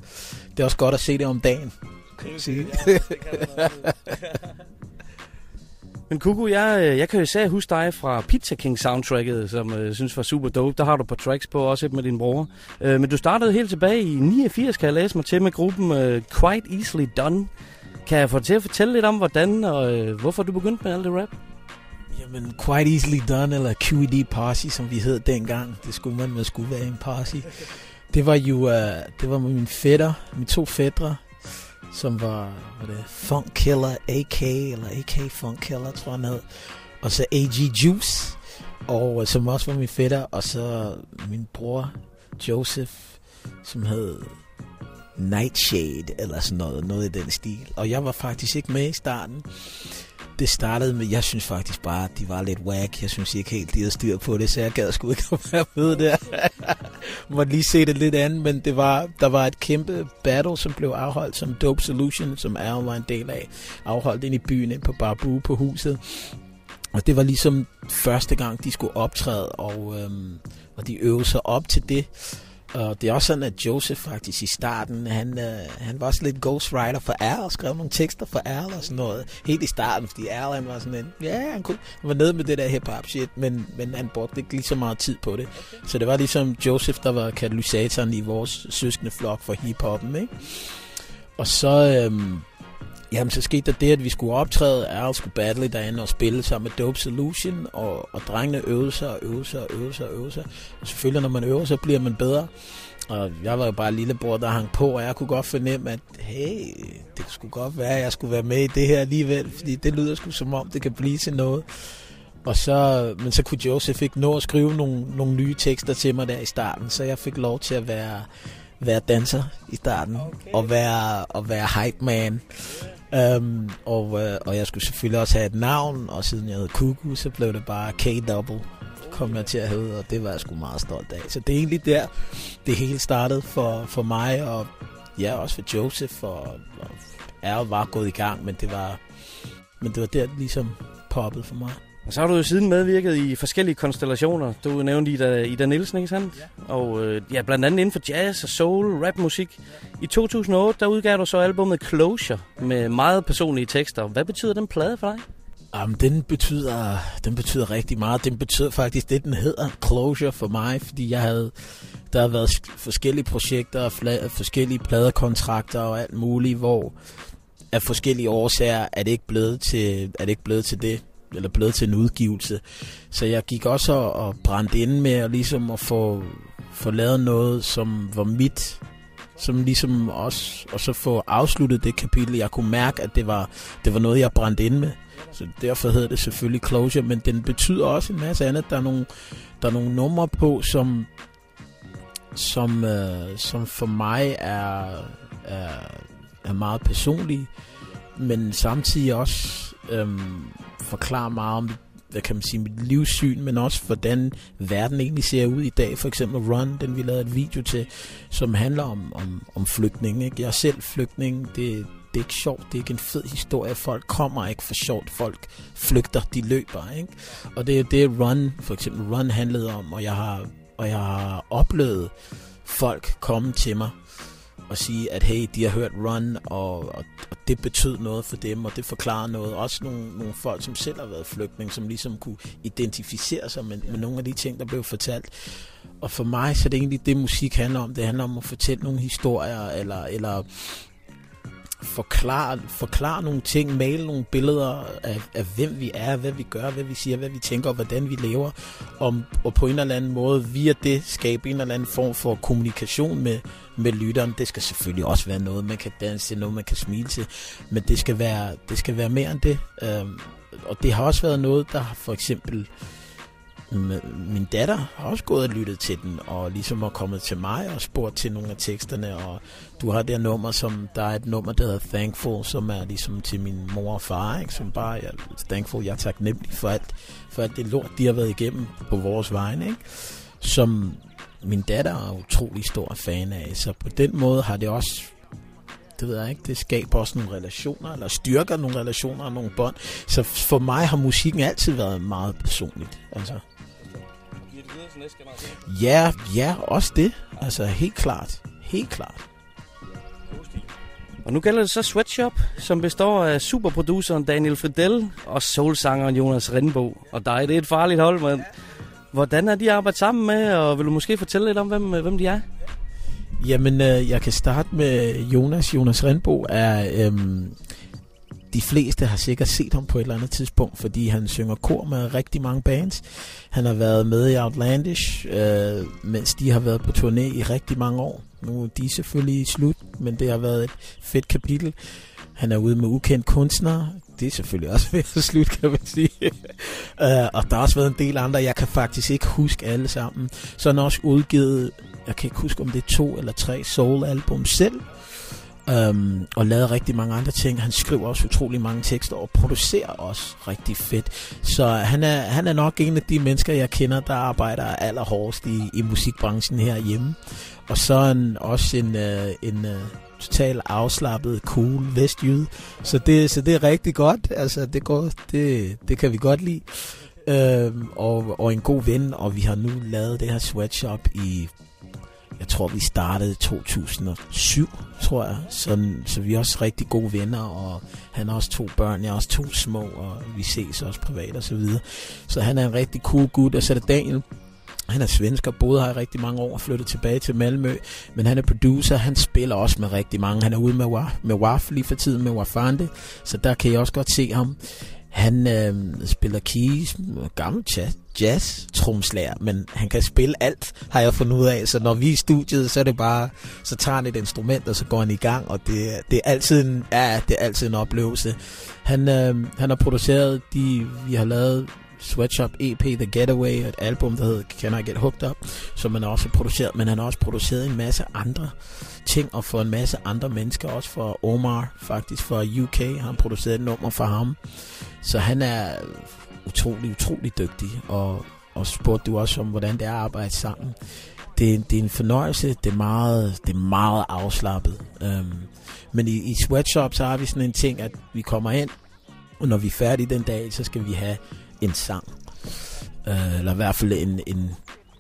det er også godt at se det om dagen, kan jeg sige. Men Kuku, jeg, øh, jeg kan jo især huske dig fra Pizza King soundtracket, som jeg øh, synes var super dope. Der har du på tracks på, også et med din bror. Øh, men du startede helt tilbage i 89, kan jeg læse mig til, med gruppen Quite Easily Done. Kan jeg få til at fortælle lidt om, hvordan og øh, hvorfor du begyndte med alt det rap? Jamen, Quite Easily Done, eller QED Posse, som vi hed dengang. Det skulle man med skulle være en posse. Det var jo, uh, det var min fætter, mine to fædre, som var, var det Funk Killer AK, eller AK Funk Killer, tror jeg han hed. Og så AG Juice, og øh, som også var min fætter, og så min bror Joseph, som hed Nightshade, eller sådan noget, noget i den stil. Og jeg var faktisk ikke med i starten. Det startede med, jeg synes faktisk bare, at de var lidt whack. Jeg synes ikke helt, de havde styr på det, så jeg gad sgu ikke at være med der. Måtte lige se det lidt andet, men det var, der var et kæmpe battle, som blev afholdt som Dope Solution, som er var en del af. Afholdt ind i byen, ind på Barbu på huset. Og det var ligesom første gang, de skulle optræde, og, øhm, og de øvede sig op til det. Og det er også sådan, at Joseph faktisk i starten, han, øh, han var også lidt ghostwriter for Al, og skrev nogle tekster for Al og sådan noget. Helt i starten, fordi Al han var sådan en, ja, han, kunne, han var nede med det der hip-hop shit, men, men han brugte ikke lige så meget tid på det. Så det var ligesom Joseph, der var katalysatoren i vores søskende flok for hip-hoppen, ikke? Og så, Øh, Jamen, så skete der det, at vi skulle optræde, Al skulle battle derinde og spille sammen med Dope Solution, og, og drengene øvede sig og øvede sig og øvede sig og øvede sig. Og selvfølgelig, når man øver, så bliver man bedre. Og jeg var jo bare lillebror, der hang på, og jeg kunne godt fornemme, at hey, det skulle godt være, at jeg skulle være med i det her alligevel, fordi det lyder sgu som om, det kan blive til noget. Og så, men så kunne Joseph ikke nå at skrive nogle, nogle nye tekster til mig der i starten, så jeg fik lov til at være, være danser i starten, okay. og være, og være hype man. Um, og, øh, og jeg skulle selvfølgelig også have et navn, og siden jeg hed Kuku, så blev det bare K-Double kom jeg til at hedde, og det var jeg sgu meget stolt af. Så det er egentlig der, det hele startede for, for mig, og ja, også for Joseph, og, og jeg var gået i gang, men det var, men det var der, det ligesom poppede for mig. Og så har du jo siden medvirket i forskellige konstellationer. Du nævnte Ida, Ida Nielsen, ikke sandt? Ja. Og øh, ja, blandt andet inden for jazz og soul, rapmusik. I 2008, der udgav du så albumet Closure med meget personlige tekster. Hvad betyder den plade for dig? Jamen, den betyder, den betyder rigtig meget. Den betyder faktisk det, den hedder, Closure for mig, fordi jeg havde, der har været forskellige projekter, fla- forskellige pladekontrakter og alt muligt, hvor af forskellige årsager er det ikke blevet til, er det ikke blevet til det, eller blevet til en udgivelse. Så jeg gik også og, og brændte ind med at, ligesom at få, få lavet noget, som var mit, som ligesom også, og så få afsluttet det kapitel. Jeg kunne mærke, at det var, det var noget, jeg brændte ind med. Så derfor hedder det selvfølgelig Closure, men den betyder også en masse andet. Der er nogle, der er nogle numre på, som, som, øh, som for mig er, er, er meget personlige, men samtidig også øhm, forklare meget om hvad kan man sige, mit livssyn, men også hvordan verden egentlig ser ud i dag. For eksempel Run, den vi lavede et video til, som handler om, om, om flygtninge. Ikke? Jeg er selv flygtning. Det, det er ikke sjovt. Det er ikke en fed historie. Folk kommer ikke for sjovt. Folk flygter. De løber. Ikke? Og det er det, Run, for eksempel Run handlede om. Og jeg har, og jeg har oplevet folk komme til mig og sige, at hey, de har hørt Run, og, og, og det betød noget for dem, og det forklarer noget. Også nogle, nogle folk, som selv har været flygtning, som ligesom kunne identificere sig med, med nogle af de ting, der blev fortalt. Og for mig, så er det egentlig det, musik handler om. Det handler om at fortælle nogle historier, eller, eller forklare, forklare nogle ting, male nogle billeder af, af, hvem vi er, hvad vi gør, hvad vi siger, hvad vi tænker, og hvordan vi lever, om, og på en eller anden måde via det skabe en eller anden form for kommunikation med, med lytteren. Det skal selvfølgelig også være noget, man kan danse til, noget man kan smile til, men det skal være, det skal være mere end det. Øhm, og det har også været noget, der for eksempel min datter har også gået og lyttet til den, og ligesom har kommet til mig og spurgt til nogle af teksterne, og du har det nummer, som der er et nummer, der hedder Thankful, som er ligesom til min mor og far, ikke? som bare, jeg, thankful, jeg er taknemmelig for alt, for alt det lort, de har været igennem på vores vegne, ikke? som min datter er utrolig stor fan af, så på den måde har det også det ved jeg ikke, det skaber også nogle relationer, eller styrker nogle relationer og nogle bånd. Så for mig har musikken altid været meget personligt. Altså. Ja, ja, også det. Altså helt klart. Helt klart. Og nu gælder det så Sweatshop, som består af superproduceren Daniel Fridell og soulsangeren Jonas Rindbo. Og dig, det er et farligt hold, men hvordan er de arbejdet sammen med, og vil du måske fortælle lidt om, hvem, hvem de er? Jamen, øh, jeg kan starte med Jonas. Jonas Rindbo er... Øhm, de fleste har sikkert set ham på et eller andet tidspunkt, fordi han synger kor med rigtig mange bands. Han har været med i Outlandish, øh, mens de har været på turné i rigtig mange år. Nu er de selvfølgelig slut, men det har været et fedt kapitel. Han er ude med ukendt kunstnere. Det er selvfølgelig også ved at slut, kan man sige. uh, og der har også været en del andre. Jeg kan faktisk ikke huske alle sammen. Så han har også udgivet, jeg kan ikke huske om det er to eller tre soul-album selv. Um, og lavet rigtig mange andre ting. Han skriver også utrolig mange tekster og producerer også rigtig fedt. Så han er, han er nok en af de mennesker, jeg kender, der arbejder allerhårdest i, i musikbranchen herhjemme. Og så en, også en, uh, en øh, uh, total afslappet, cool vestjyde. Så det, så det er rigtig godt. Altså, det, går, det, det kan vi godt lide. Øhm, og, og en god ven, og vi har nu lavet det her sweatshop i jeg tror, vi startede i 2007, tror jeg. Så, så vi er også rigtig gode venner, og han har også to børn, jeg har også to små, og vi ses også privat og så videre. Så han er en rigtig cool gut, og så er det Daniel, han er svensker, boede her i rigtig mange år, og flyttet tilbage til Malmø, men han er producer, han spiller også med rigtig mange. Han er ude med, med WAF lige for tiden med Wafande, så der kan jeg også godt se ham. Han øh, spiller keys, gammel jazz, jazz men han kan spille alt, har jeg fundet ud af. Så når vi er i studiet, så er det bare, så tager han et instrument, og så går han i gang, og det, det er altid en, ja, det er altid en oplevelse. Han, øh, han har produceret de, vi har lavet Sweatshop EP The Getaway, et album, der hedder Can I Get Hooked Up, som han også har produceret, men han har også produceret en masse andre ting, og for en masse andre mennesker, også for Omar, faktisk for UK, har han produceret et nummer for ham. Så han er utrolig, utrolig dygtig, og, og spurgte du også om, hvordan det er at arbejde sammen. Det, det er en fornøjelse, det er meget, det er meget afslappet. Um, men i, i sweatshop, så har vi sådan en ting, at vi kommer ind, og når vi er færdige den dag, så skal vi have en sang. Øh, eller i hvert fald en, en,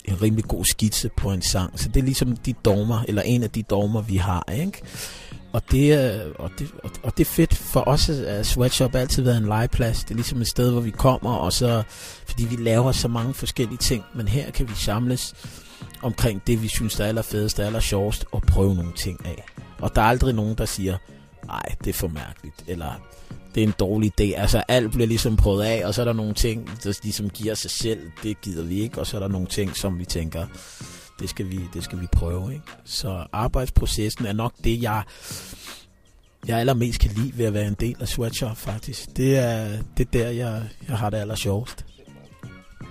en rimelig god skitse på en sang. Så det er ligesom de dogmer, eller en af de dogmer, vi har, ikke? Og det, og, det, og, og det er fedt for os, at Sweatshop har altid været en legeplads. Det er ligesom et sted, hvor vi kommer, og så, fordi vi laver så mange forskellige ting, men her kan vi samles omkring det, vi synes, der er allerfedest, der er aller sjovest, og prøve nogle ting af. Og der er aldrig nogen, der siger, nej, det er for mærkeligt, eller det er en dårlig idé. Altså alt bliver ligesom prøvet af, og så er der nogle ting, der ligesom giver sig selv, det gider vi ikke, og så er der nogle ting, som vi tænker, det skal vi, det skal vi prøve. Ikke? Så arbejdsprocessen er nok det, jeg, jeg allermest kan lide ved at være en del af Sweatshop, faktisk. Det er, det er der, jeg, jeg har det aller sjovest.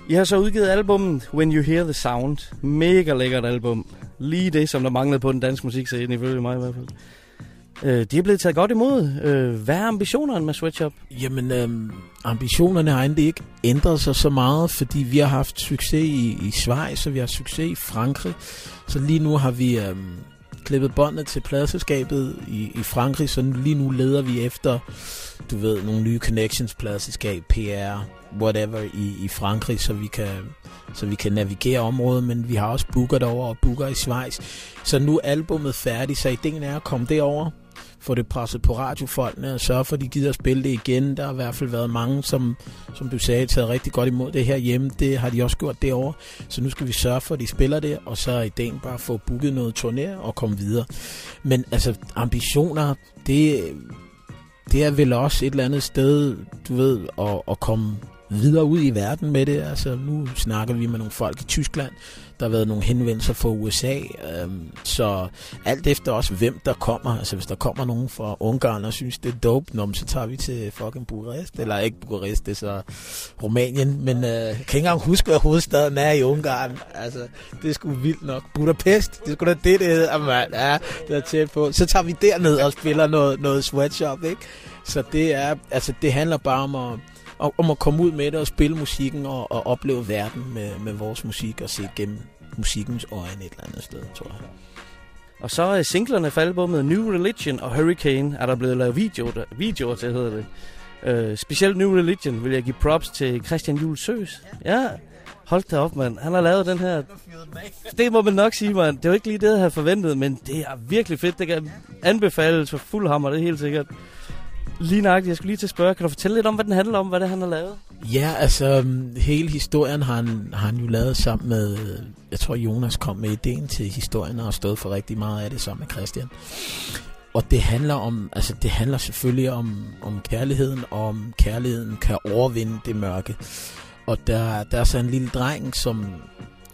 I har så udgivet albummet When You Hear The Sound. Mega lækkert album. Lige det, som der manglede på den danske musikscene, ifølge mig i hvert fald. Øh, de er blevet taget godt imod. Øh, hvad er ambitionerne med Sweatshop? Jamen, øh, ambitionerne har egentlig ikke ændret sig så meget, fordi vi har haft succes i, i Schweiz, og vi har succes i Frankrig. Så lige nu har vi øh, klippet båndet til pladselskabet i, i Frankrig, så lige nu leder vi efter, du ved, nogle nye connections, pladselskab, PR, whatever i, i Frankrig, så vi kan så vi kan navigere området, men vi har også booker derovre og booker i Schweiz. Så nu er albummet færdigt, så ideen er at komme derover, få det presset på radiofolkene og sørge for, at de gider at spille det igen. Der har i hvert fald været mange, som, som du sagde, taget rigtig godt imod det her hjemme. Det har de også gjort derovre. Så nu skal vi sørge for, at de spiller det, og så er ideen bare at få booket noget turné og komme videre. Men altså, ambitioner, det, det er vel også et eller andet sted, du ved, at, at komme videre ud i verden med det. Altså, nu snakker vi med nogle folk i Tyskland. Der har været nogle henvendelser fra USA. Øh, så alt efter også, hvem der kommer. Altså, hvis der kommer nogen fra Ungarn og synes, det er dope, nå, så tager vi til fucking Bukarest. Eller ikke Bukarest, det er så Rumænien. Men øh, jeg kan ikke engang huske, hvad hovedstaden er i Ungarn. Altså, det er sgu vildt nok. Budapest, det er sgu da det, det hedder, mand. Ja, det er tæt på. Så tager vi derned og spiller noget, noget sweatshop, ikke? Så det er, altså, det handler bare om at og, om at komme ud med det og spille musikken og, og opleve verden med, med vores musik og se gennem musikkens øjne et eller andet sted, tror jeg. Og så er singlerne fra albumet New Religion og Hurricane, er der blevet lavet videoer, videoer til, hedder det. Uh, specielt New Religion vil jeg give props til Christian Jules Søs. Ja, hold da op, mand. Han har lavet den her... Det må man nok sige, mand. Det var ikke lige det, jeg havde forventet, men det er virkelig fedt. Det kan anbefales for fuld hammer, det er helt sikkert. Lige nøjagtigt, jeg skulle lige til at spørge, kan du fortælle lidt om, hvad den handler om, hvad det han har lavet? Ja, altså mm, hele historien har han, har han jo lavet sammen med, jeg tror Jonas kom med ideen til historien og har stået for rigtig meget af det sammen med Christian. Og det handler om, altså det handler selvfølgelig om, om kærligheden, og om kærligheden kan overvinde det mørke. Og der, der er så en lille dreng, som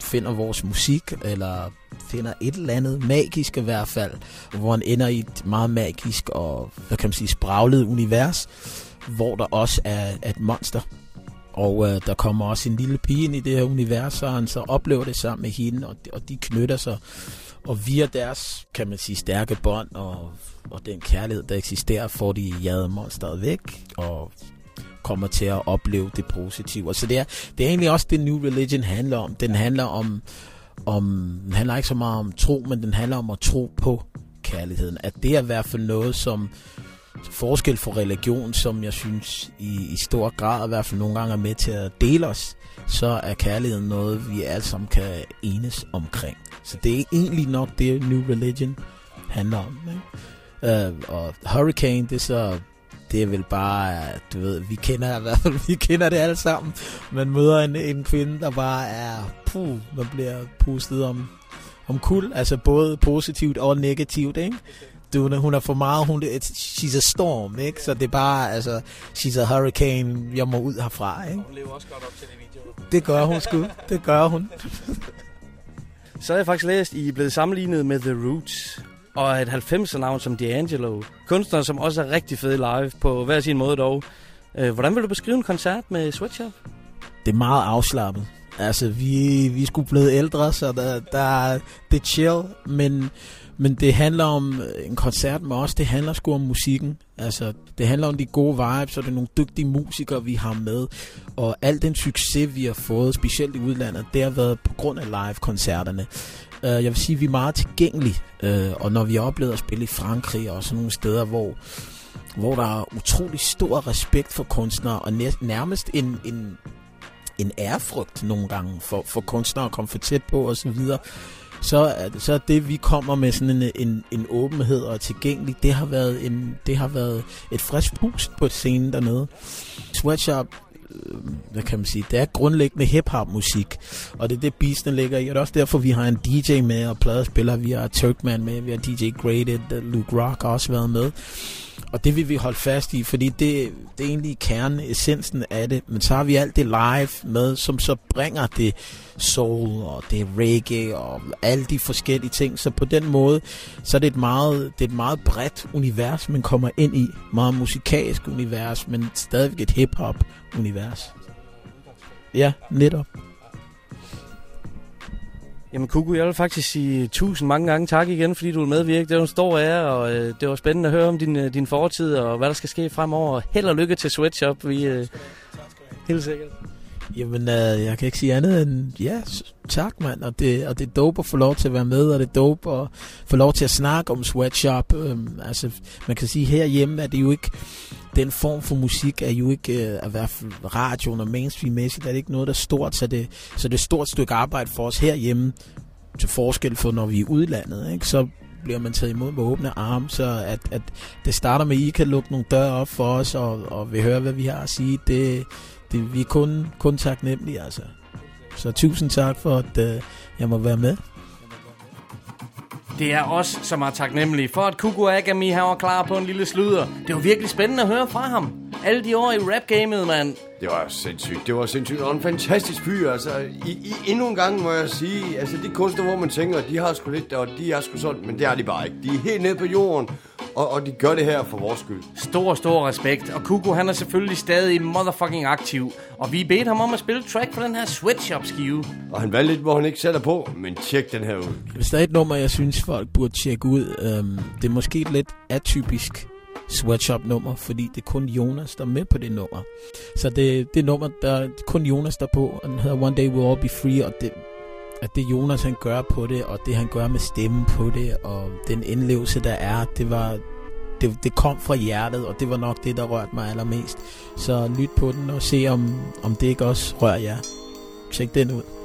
finder vores musik, eller finder et eller andet magisk i hvert fald, hvor han ender i et meget magisk og, hvad kan man sige, spraglet univers, hvor der også er, er et monster. Og øh, der kommer også en lille pige ind i det her univers, og han så oplever det sammen med hende, og de, og de knytter sig. Og via deres, kan man sige, stærke bånd og, og den kærlighed, der eksisterer, får de jaget monsteret væk, og kommer til at opleve det positive. Og så det er, det er egentlig også det New Religion handler om. Den handler om, om den handler ikke så meget om tro, men den handler om at tro på kærligheden. At det er i hvert fald noget, som forskel for religion, som jeg synes i, i stor grad i hvert fald nogle gange er med til at dele os, så er kærligheden noget, vi alle sammen kan enes omkring. Så det er egentlig nok det, New Religion handler om. Ikke? Uh, og Hurricane, det er så det er vel bare, du ved, vi kender i hvert fald, vi kender det alle sammen. Man møder en, en kvinde, der bare er, puh, man bliver pustet om, om kul, altså både positivt og negativt, ikke? Du, hun er for meget, hun, she's a storm, ikke? Så det er bare, altså, she's a hurricane, jeg må ud herfra, ikke? Hun lever også godt op til det video. Det gør hun sgu, det gør hun. Så har jeg faktisk læst, I er blevet sammenlignet med The Roots og et 90'er navn som D'Angelo. Kunstnere, som også er rigtig fede live på hver sin måde dog. Øh, hvordan vil du beskrive en koncert med Sweatshop? Det er meget afslappet. Altså, vi, vi skulle blive ældre, så der, der, det er chill, men, men det handler om øh, en koncert med os, det handler sgu om musikken. Altså, det handler om de gode vibes, og det er nogle dygtige musikere, vi har med. Og al den succes, vi har fået, specielt i udlandet, det har været på grund af live-koncerterne. Uh, jeg vil sige, at vi er meget tilgængelige, uh, og når vi har oplevet at spille i Frankrig og sådan nogle steder, hvor, hvor der er utrolig stor respekt for kunstnere, og nærmest en, en, en ærefrygt nogle gange for, for kunstnere at komme for tæt på osv., så, videre, så, så er det, vi kommer med sådan en, en, en åbenhed og tilgængelig, det har været, en, det har været et frisk pust på scenen dernede. Sweatshop Øh, hvad kan man sige, det er grundlæggende hip-hop musik, og det er det beatsene ligger i, og det er også derfor, vi har en DJ med og pladespiller, vi har Turkman med, vi har DJ Graded, Luke Rock har også været med, og det vil vi holde fast i, fordi det, det er egentlig kernen, essensen af det. Men så har vi alt det live med, som så bringer det soul, og det reggae, og alle de forskellige ting. Så på den måde, så er det et meget, det er et meget bredt univers, man kommer ind i. Meget musikalsk univers, men stadigvæk et hip-hop univers. Ja, netop. Jamen Kuku, jeg vil faktisk sige tusind mange gange tak igen, fordi du vil medvirke. Det er en stor ære, og øh, det var spændende at høre om din, øh, din fortid, og hvad der skal ske fremover. Held og lykke til Sweatshop. Vi, øh, helt sikkert. Jamen, øh, jeg kan ikke sige andet end, ja, tak mand, og det, og det er dope at få lov til at være med, og det er dope at få lov til at snakke om Sweatshop. Øhm, altså, man kan sige, herhjemme er det jo ikke, den form for musik er jo ikke, øh, at være radioen og mainstream-mæssigt, er det ikke noget, der er stort, så det, så det er et stort stykke arbejde for os herhjemme, til forskel for når vi er i udlandet, ikke? så bliver man taget imod med åbne arme, så at, at det starter med, at I kan lukke nogle døre op for os, og, og vi hører, hvad vi har at sige, det, det, vi er kun, kun taknemmelige, altså. Så tusind tak for, at øh, jeg må være med. Det er os, som er taknemmelige for, at Kuku Agami her var klar på en lille sludder. Det var virkelig spændende at høre fra ham. Alle de år i rap-gamet, mand. Det var sindssygt. Det var sindssygt. Og en fantastisk fyr. Altså, i, i, endnu en gang må jeg sige, altså de kunstnere, hvor man tænker, de har sgu lidt, og de er sgu sådan, men det er de bare ikke. De er helt nede på jorden, og, og de gør det her for vores skyld. Stor, stor respekt. Og Kuku, han er selvfølgelig stadig motherfucking aktiv. Og vi bedte ham om at spille track på den her Sweatshop-skive. Og han valgte lidt, hvor han ikke sætter på, men tjek den her ud. Hvis der er et nummer, jeg synes, folk burde tjekke ud, øhm, det er måske et lidt atypisk sweatshop-nummer, fordi det er kun Jonas, der er med på det nummer. Så det, det nummer, der er kun Jonas der er på, og den hedder One Day We'll All Be Free, og det, at det Jonas han gør på det, og det han gør med stemmen på det, og den indlevelse, der er, det var... Det, det kom fra hjertet, og det var nok det, der rørte mig allermest. Så lyt på den og se, om, om det ikke også rører jer. Tjek den ud.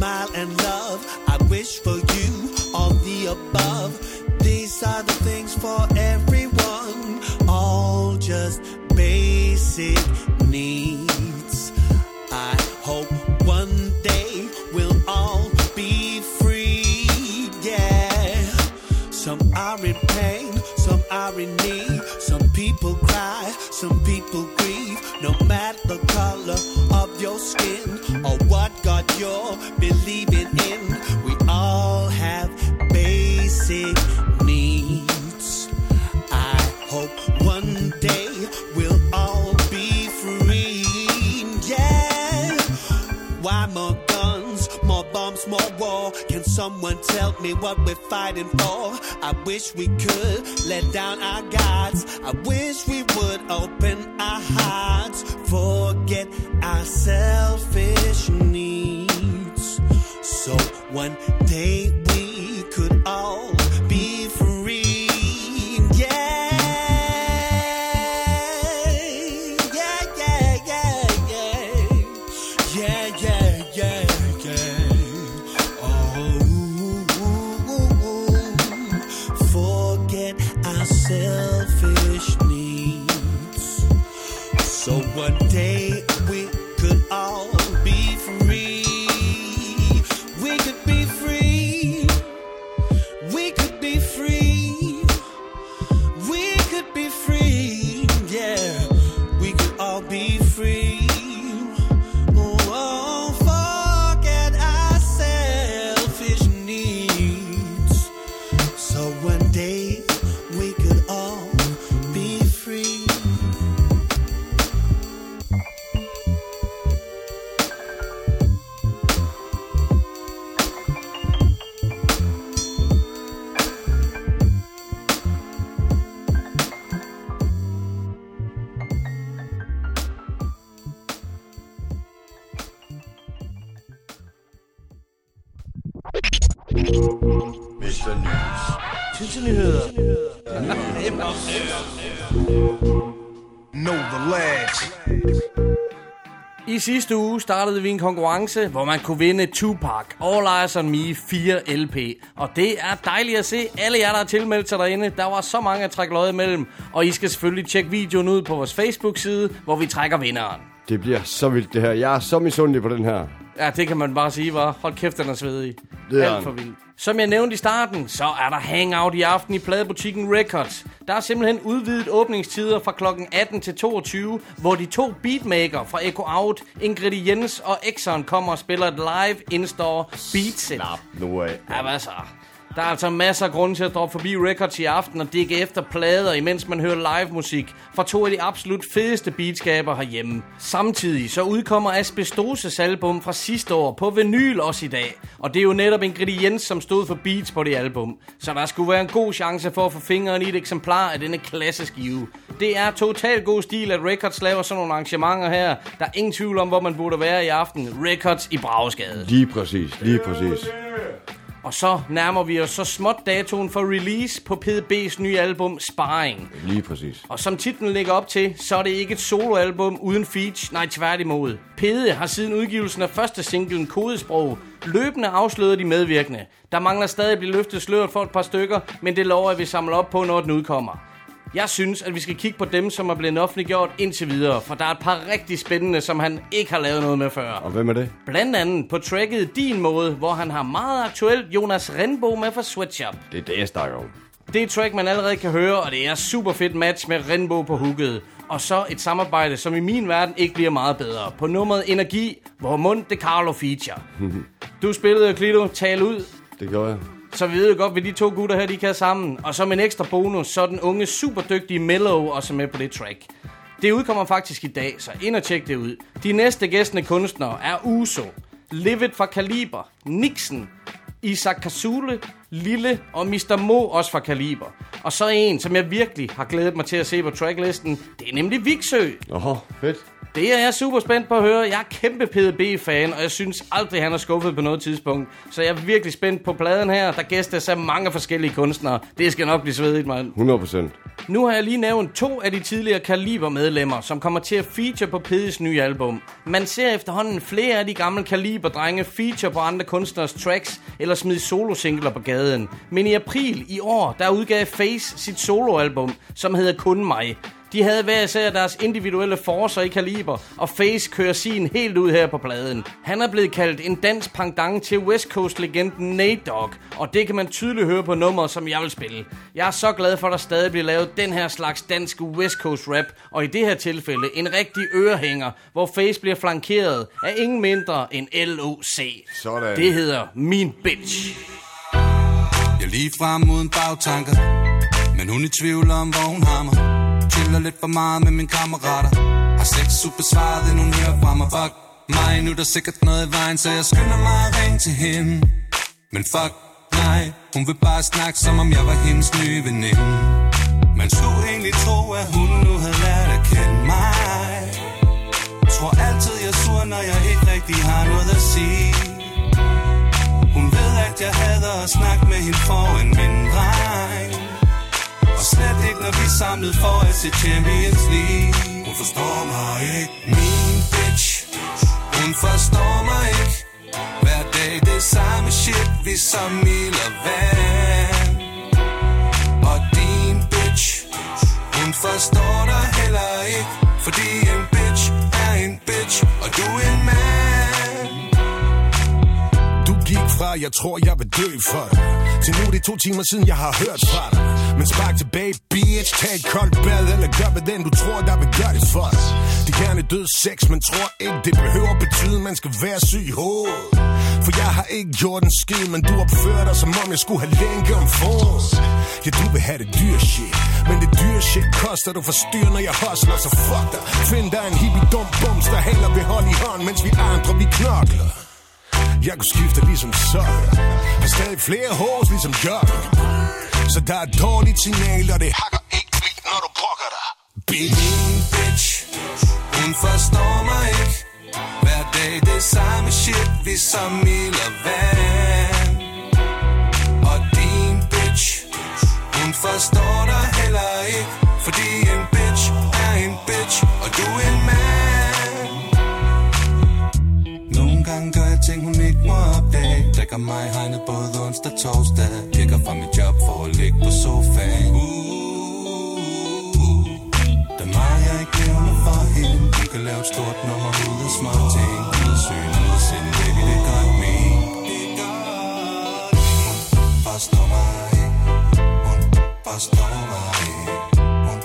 smile and love. I wish for you all the above. These are the things for everyone, all just basic needs. I hope one day we'll all be free. Yeah. Some are in pain, some are in need. Some people cry, some people grieve. No matter the color of your skin or what you're believing in, we all have basic needs. I hope one day we'll all be free. Yeah. Why more guns, more bombs, more war? Can someone tell me what we're fighting for? I wish we could let down our guards. I wish we would open our hearts, forget our selfish needs. One day sidste uge startede vi en konkurrence, hvor man kunne vinde Tupac All Eyes on Me 4 LP. Og det er dejligt at se alle jer, der har tilmeldt sig derinde. Der var så mange at trække løjet imellem. Og I skal selvfølgelig tjekke videoen ud på vores Facebook-side, hvor vi trækker vinderen. Det bliver så vildt det her. Jeg er så misundelig på den her. Ja, det kan man bare sige, var. Hold kæft, den er svedig. Det er Alt for vildt. Som jeg nævnte i starten, så er der hangout i aften i pladebutikken Records. Der er simpelthen udvidet åbningstider fra kl. 18 til 22, hvor de to beatmaker fra Echo Out, Ingrid Jens og Exxon kommer og spiller et live in-store beatset. Slap nu af. Ja, hvad så? Der er altså masser af grunde til at droppe forbi Records i aften og digge efter plader, imens man hører live musik fra to af de absolut fedeste beatskaber herhjemme. Samtidig så udkommer Asbestoses album fra sidste år på vinyl også i dag. Og det er jo netop Ingrediens, som stod for beats på det album. Så der skulle være en god chance for at få fingeren i et eksemplar af denne klasseskive. Det er totalt god stil, at Records laver sådan nogle arrangementer her. Der er ingen tvivl om, hvor man burde være i aften. Records i Bragesgade. Lige præcis, lige præcis. Og så nærmer vi os så småt datoen for release på PDB's nye album Sparring. Lige præcis. Og som titlen ligger op til, så er det ikke et soloalbum uden feature, nej tværtimod. Pede har siden udgivelsen af første singlen Kodesprog løbende afsløret de medvirkende. Der mangler stadig at blive løftet sløret for et par stykker, men det lover at vi samler op på, når den udkommer. Jeg synes, at vi skal kigge på dem, som er blevet offentliggjort indtil videre, for der er et par rigtig spændende, som han ikke har lavet noget med før. Og hvem er det? Blandt andet på tracket Din Måde, hvor han har meget aktuelt Jonas Renbo med fra Sweatshop. Det er det, jeg snakker om. Det er et track, man allerede kan høre, og det er super fedt match med Renbo på hooket. Og så et samarbejde, som i min verden ikke bliver meget bedre. På nummeret Energi, hvor Monte Carlo feature. Du spillede Clito, tal ud. det gjorde jeg. Så vi ved jo godt, hvad de to gutter her, de kan sammen. Og som en ekstra bonus, så er den unge, superdygtige Mellow også med på det track. Det udkommer faktisk i dag, så ind og tjek det ud. De næste gæstende kunstnere er Uso, Livet fra Kaliber, Nixon, Isaac Kasule, Lille og Mr. Mo også fra Kaliber. Og så en, som jeg virkelig har glædet mig til at se på tracklisten, det er nemlig Viksø. Åh, fedt. Det er jeg super spændt på at høre. Jeg er kæmpe PDB-fan, og jeg synes aldrig, han har skuffet på noget tidspunkt. Så jeg er virkelig spændt på pladen her. Der gæstes af mange forskellige kunstnere. Det skal nok blive svedigt, mand. 100 procent. Nu har jeg lige nævnt to af de tidligere Kaliber-medlemmer, som kommer til at feature på Pedes nye album. Man ser efterhånden flere af de gamle Kaliber-drenge feature på andre kunstners tracks eller smide solosingler på gaden. Men i april i år, der udgav Face sit soloalbum, som hedder Kun mig. De havde hver især deres individuelle forcer i kaliber, og Face kører sin helt ud her på pladen. Han er blevet kaldt en dansk pendant til West Coast-legenden Nate Dogg, og det kan man tydeligt høre på nummeret, som jeg vil spille. Jeg er så glad for, at der stadig bliver lavet den her slags dansk West Coast rap, og i det her tilfælde en rigtig ørehænger, hvor Face bliver flankeret af ingen mindre end LOC. Sådan. Det hedder Min Bitch. Jeg er lige frem uden bagtanker Men hun er i tvivl om, hvor hun har mig Spiller lidt for meget med mine kammerater. Har sex super svaret, hun hører fra mig. Fuck mig, nu er der sikkert noget i vejen Så jeg skynder mig at ringe til hende. Men fuck nej, hun vil bare snakke Som om jeg var hendes nye veninde. Man skulle egentlig tro, at hun nu havde lært at kende mig. Tror altid jeg er sur, når jeg ikke rigtig har noget at sige. Hun ved, at jeg hader at snakke med hende for en mindre dreng og slet ikke, når vi er samlet for at se Champions League. Hun forstår mig ikke, min bitch. Hun forstår mig ikke. Hver dag det samme shit, vi som ild og vand. Og din bitch. Hun forstår dig heller ikke. Fordi en bitch er en bitch Og du er en mand. Gik jeg tror, jeg vil dø for dig. Til nu er det to timer siden, jeg har hørt fra dig. Men spark tilbage, bitch. Tag et koldt bad, eller gør hvad den, du tror, der vil gøre det for dig. De gerne død sex, men tror ikke, det behøver betyde, man skal være syg i hovedet. For jeg har ikke gjort en skid, men du opfører dig, som om jeg skulle have længe om foråret. Ja, du vil have det dyre shit. Men det dyre shit koster, du forstyrrer, når jeg hustler, så fuck dig. Find dig en hippie dum bums, der heller vil holde i hånd, mens vi andre, vi knokler. Jeg kunne skifte ligesom sokker Har stadig flere hår ligesom jogger Så der er et dårligt signal Og det hakker ikke vildt når du brokker dig. Bitch, bitch. Hun forstår mig ikke. Hver dag det samme shit Vi som ild og vand. Og din bitch Hun forstår dig heller ikke. Fordi en bitch er en bitch og du er en mand. Ting, hun ikke må opdage. Drikker mig hegnet både onsdag og torsdag. Kirker fra mit job for at ligge på sofaen. Der er mig, jeg ikke nævner for hende. Hun kan lave et stort nummer ud af små ting. Ud af søen, ud af sind, baby, det gør ikke min Hun. Forstår mig ikke. Hun forstår mig ikke. Hun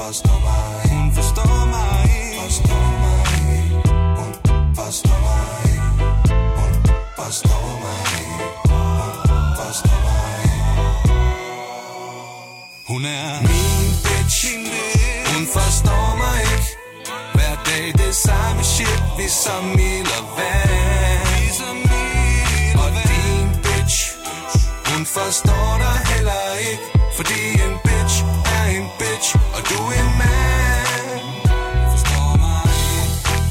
forstår mig ikke. Hun forstår mig ikke. Forstår mig ikke. Hun forstår mig forstår mig ikke Hun forstår mig ikke Hun er min bitch. Hun forstår mig ikke. Hver dag det samme shit Vi som ild og vand. Og din bitch. Hun forstår dig heller ikke Fordi en bitch er en bitch Og du er en mand. Forstår mig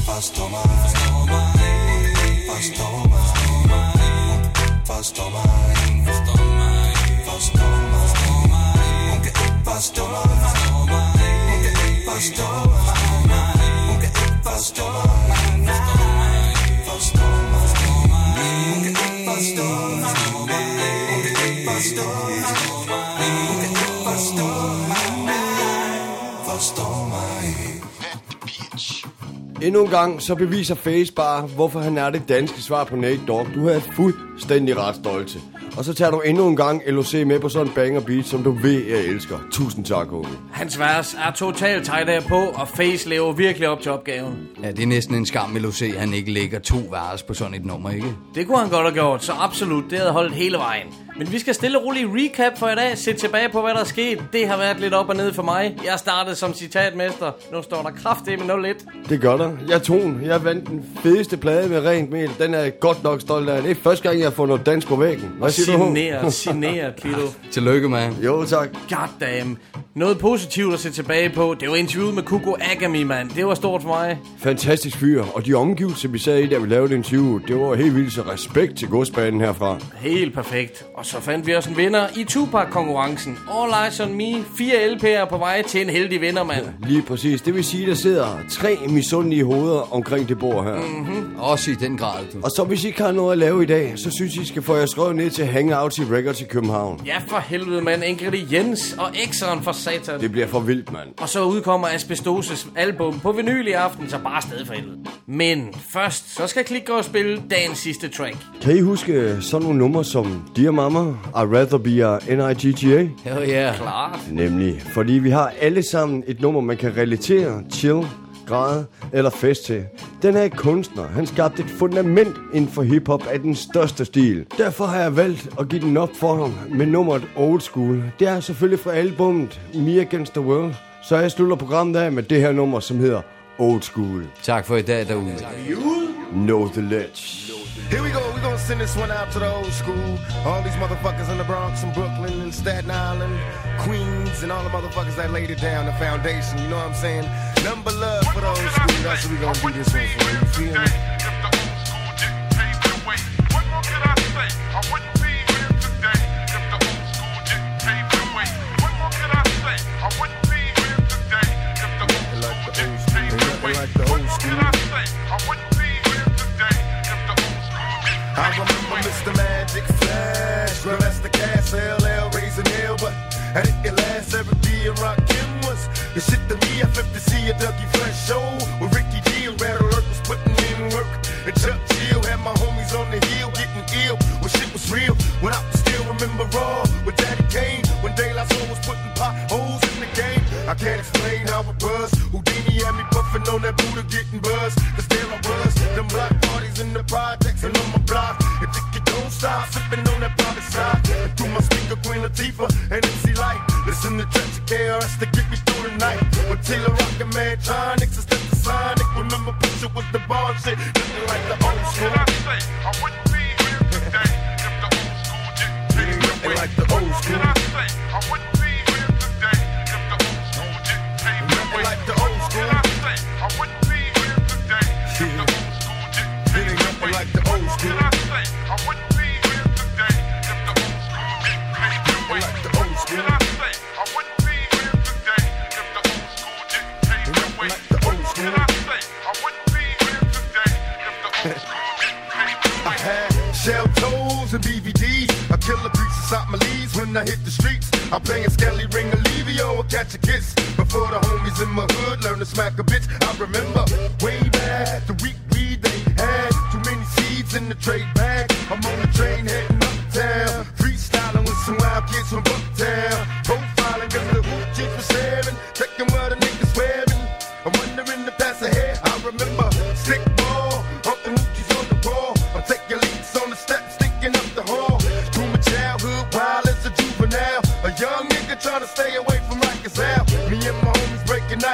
Forstår mig Forstår mig Forstår mig Forstår mig Forstår mig Forstår mig Hun kan ikke forstå mig Hun kan ikke forstå mig Endnu en gang, så beviser Face bare, hvorfor han er det danske svar på Nate Dogg. Du er fuldstændig ret stolte. Og så tager du endnu en gang LOC med på sådan en banger beat, som du ved, jeg elsker. Tusind tak, homie. Hans vers er totalt tight af på, og Face lever virkelig op til opgaven. Ja, det er næsten en skam, LOC, han ikke lægger to vers på sådan et nummer, ikke? Det kunne han godt have gjort, så absolut, det havde holdt hele vejen. Men vi skal stille og roligt recap for i dag, se tilbage på, hvad der er sket. Det har været lidt op og ned for mig. Jeg startede som citatmester. Nu står der kraftigt med 0-1. Det gør der. Jeg tog den. Jeg vandt den fedeste plade med rent mel. Den er jeg godt nok stolt af. Det er første gang, jeg har fået noget dans på væggen. Hvad Og siger du? signere, signere, Kilo. Tillykke, man. Jo, tak. Goddamn. Noget positivt at se tilbage på. Det var interviewet med Kuko Agami, mand. Det var stort for mig. Fantastisk fyr. Og de omgivelser, vi sad i, da vi lavede interview, det var helt vildt så respekt til godsbanen herfra. Helt perfekt. Og så fandt vi også en vinder i Tupac-konkurrencen. All Eyes on Me. Fire LP'er på vej til en heldig vinder, mand. Lige præcis. Det vil sige, der sidder tre misundelige hoveder omkring det bord her. Mm-hmm. Også i den grad, du. Og så hvis I ikke har noget at lave i dag, så synes I skal få jer skrevet ned til Hangouts i Records i København. Ja, for helvede, mand. Ingrediens og X'eren for satan. Det bliver for vildt, mand. Og så udkommer Asbestoses album på vinyl i aften, så bare sted for helvede. Men først, så skal Klik gå og spille dagens sidste track. Kan I huske sådan nogle numre som Dear Mama, I'd Rather Be a N.I.G.G.A.? Hell yeah. Klart. Nemlig, fordi vi har alle sammen et nummer, man kan relatere, chill, græde eller fest til. Den her kunstner, han skabte et fundament inden for hiphop af den største stil. Derfor har jeg valgt at give den op for ham med nummeret Old School. Det er selvfølgelig fra albummet Me Against the World. Så jeg slutter programmet af med det her nummer, som hedder Old School. Tak for i dag derude. Know the ledge. Here we go, we gonna send this one out to the old school. All these motherfuckers in the Bronx and Brooklyn and Staten Island, Queens, and all the motherfuckers that laid it down, the foundation, you know what I'm saying? Number love for the old school, that's what we gonna do this one for, you feel me?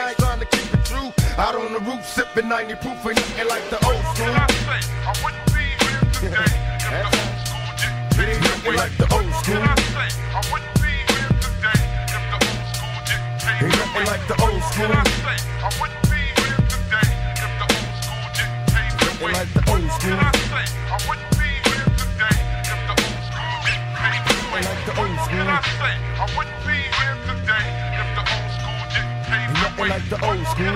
I ain't trying to keep it true. Out on the roof, sipping 90 proof, ain't nothing like the old school. What can I, say? I wouldn't be here today if the old school didn't pay the way. like the old school. What can I, say? I wouldn't be here today if the old school didn't pay the way. Ain't nothing like the old school. What can I, say? I wouldn't be here today if the old school didn't pay the way. like the old school. I, I wouldn't be here today if the old school didn't pay the like the old school. I, I wouldn't be here today. Ain't nothing like the old school.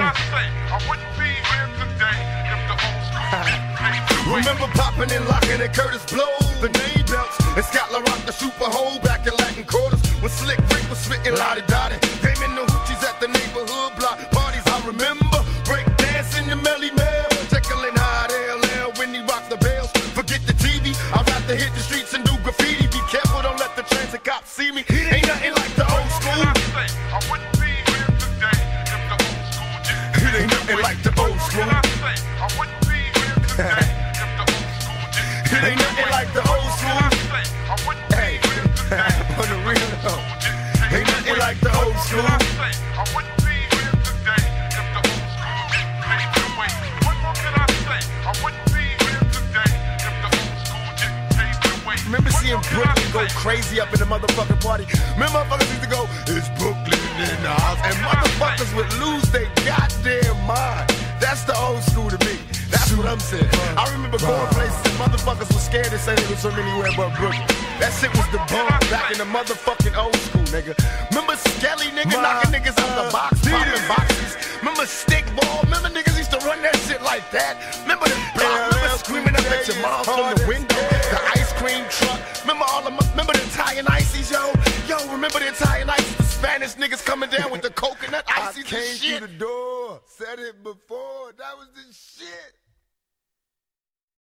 Remember popping and locking at Curtis Blow, the name belts, and Scott LaRock, the super hole back in Latin quarters. When Slick Rick was spitting lottie dottie, came in the hoochies at the neighborhood block parties. I remember break dancing the Melly Mel, tickling hot LL when he rocked the bells. Forget the TV, I'd rather hit the streets and do graffiti. Be careful, don't let the transit cops see me. Crazy up in the motherfucking party? Remember motherfuckers used to go, it's Brooklyn in the house. And motherfuckers would lose their goddamn mind. That's the old school to me. That's what I'm saying. I remember going places and motherfuckers were scared to say they was from anywhere but Brooklyn. That shit was the bomb back in the motherfucking old school, nigga. Remember Skelly, nigga, knocking niggas out the box, popping boxes. Remember Stickball? Remember niggas used to run that shit like that? Remember the block? Remember screaming up at your mom from the window? The cream truck? Remember all of the, remember the Italian ices, yo? Yo, remember the Italian ices? The Spanish niggas coming down with the coconut ices and shit. Through the door, said it before. That was the shit.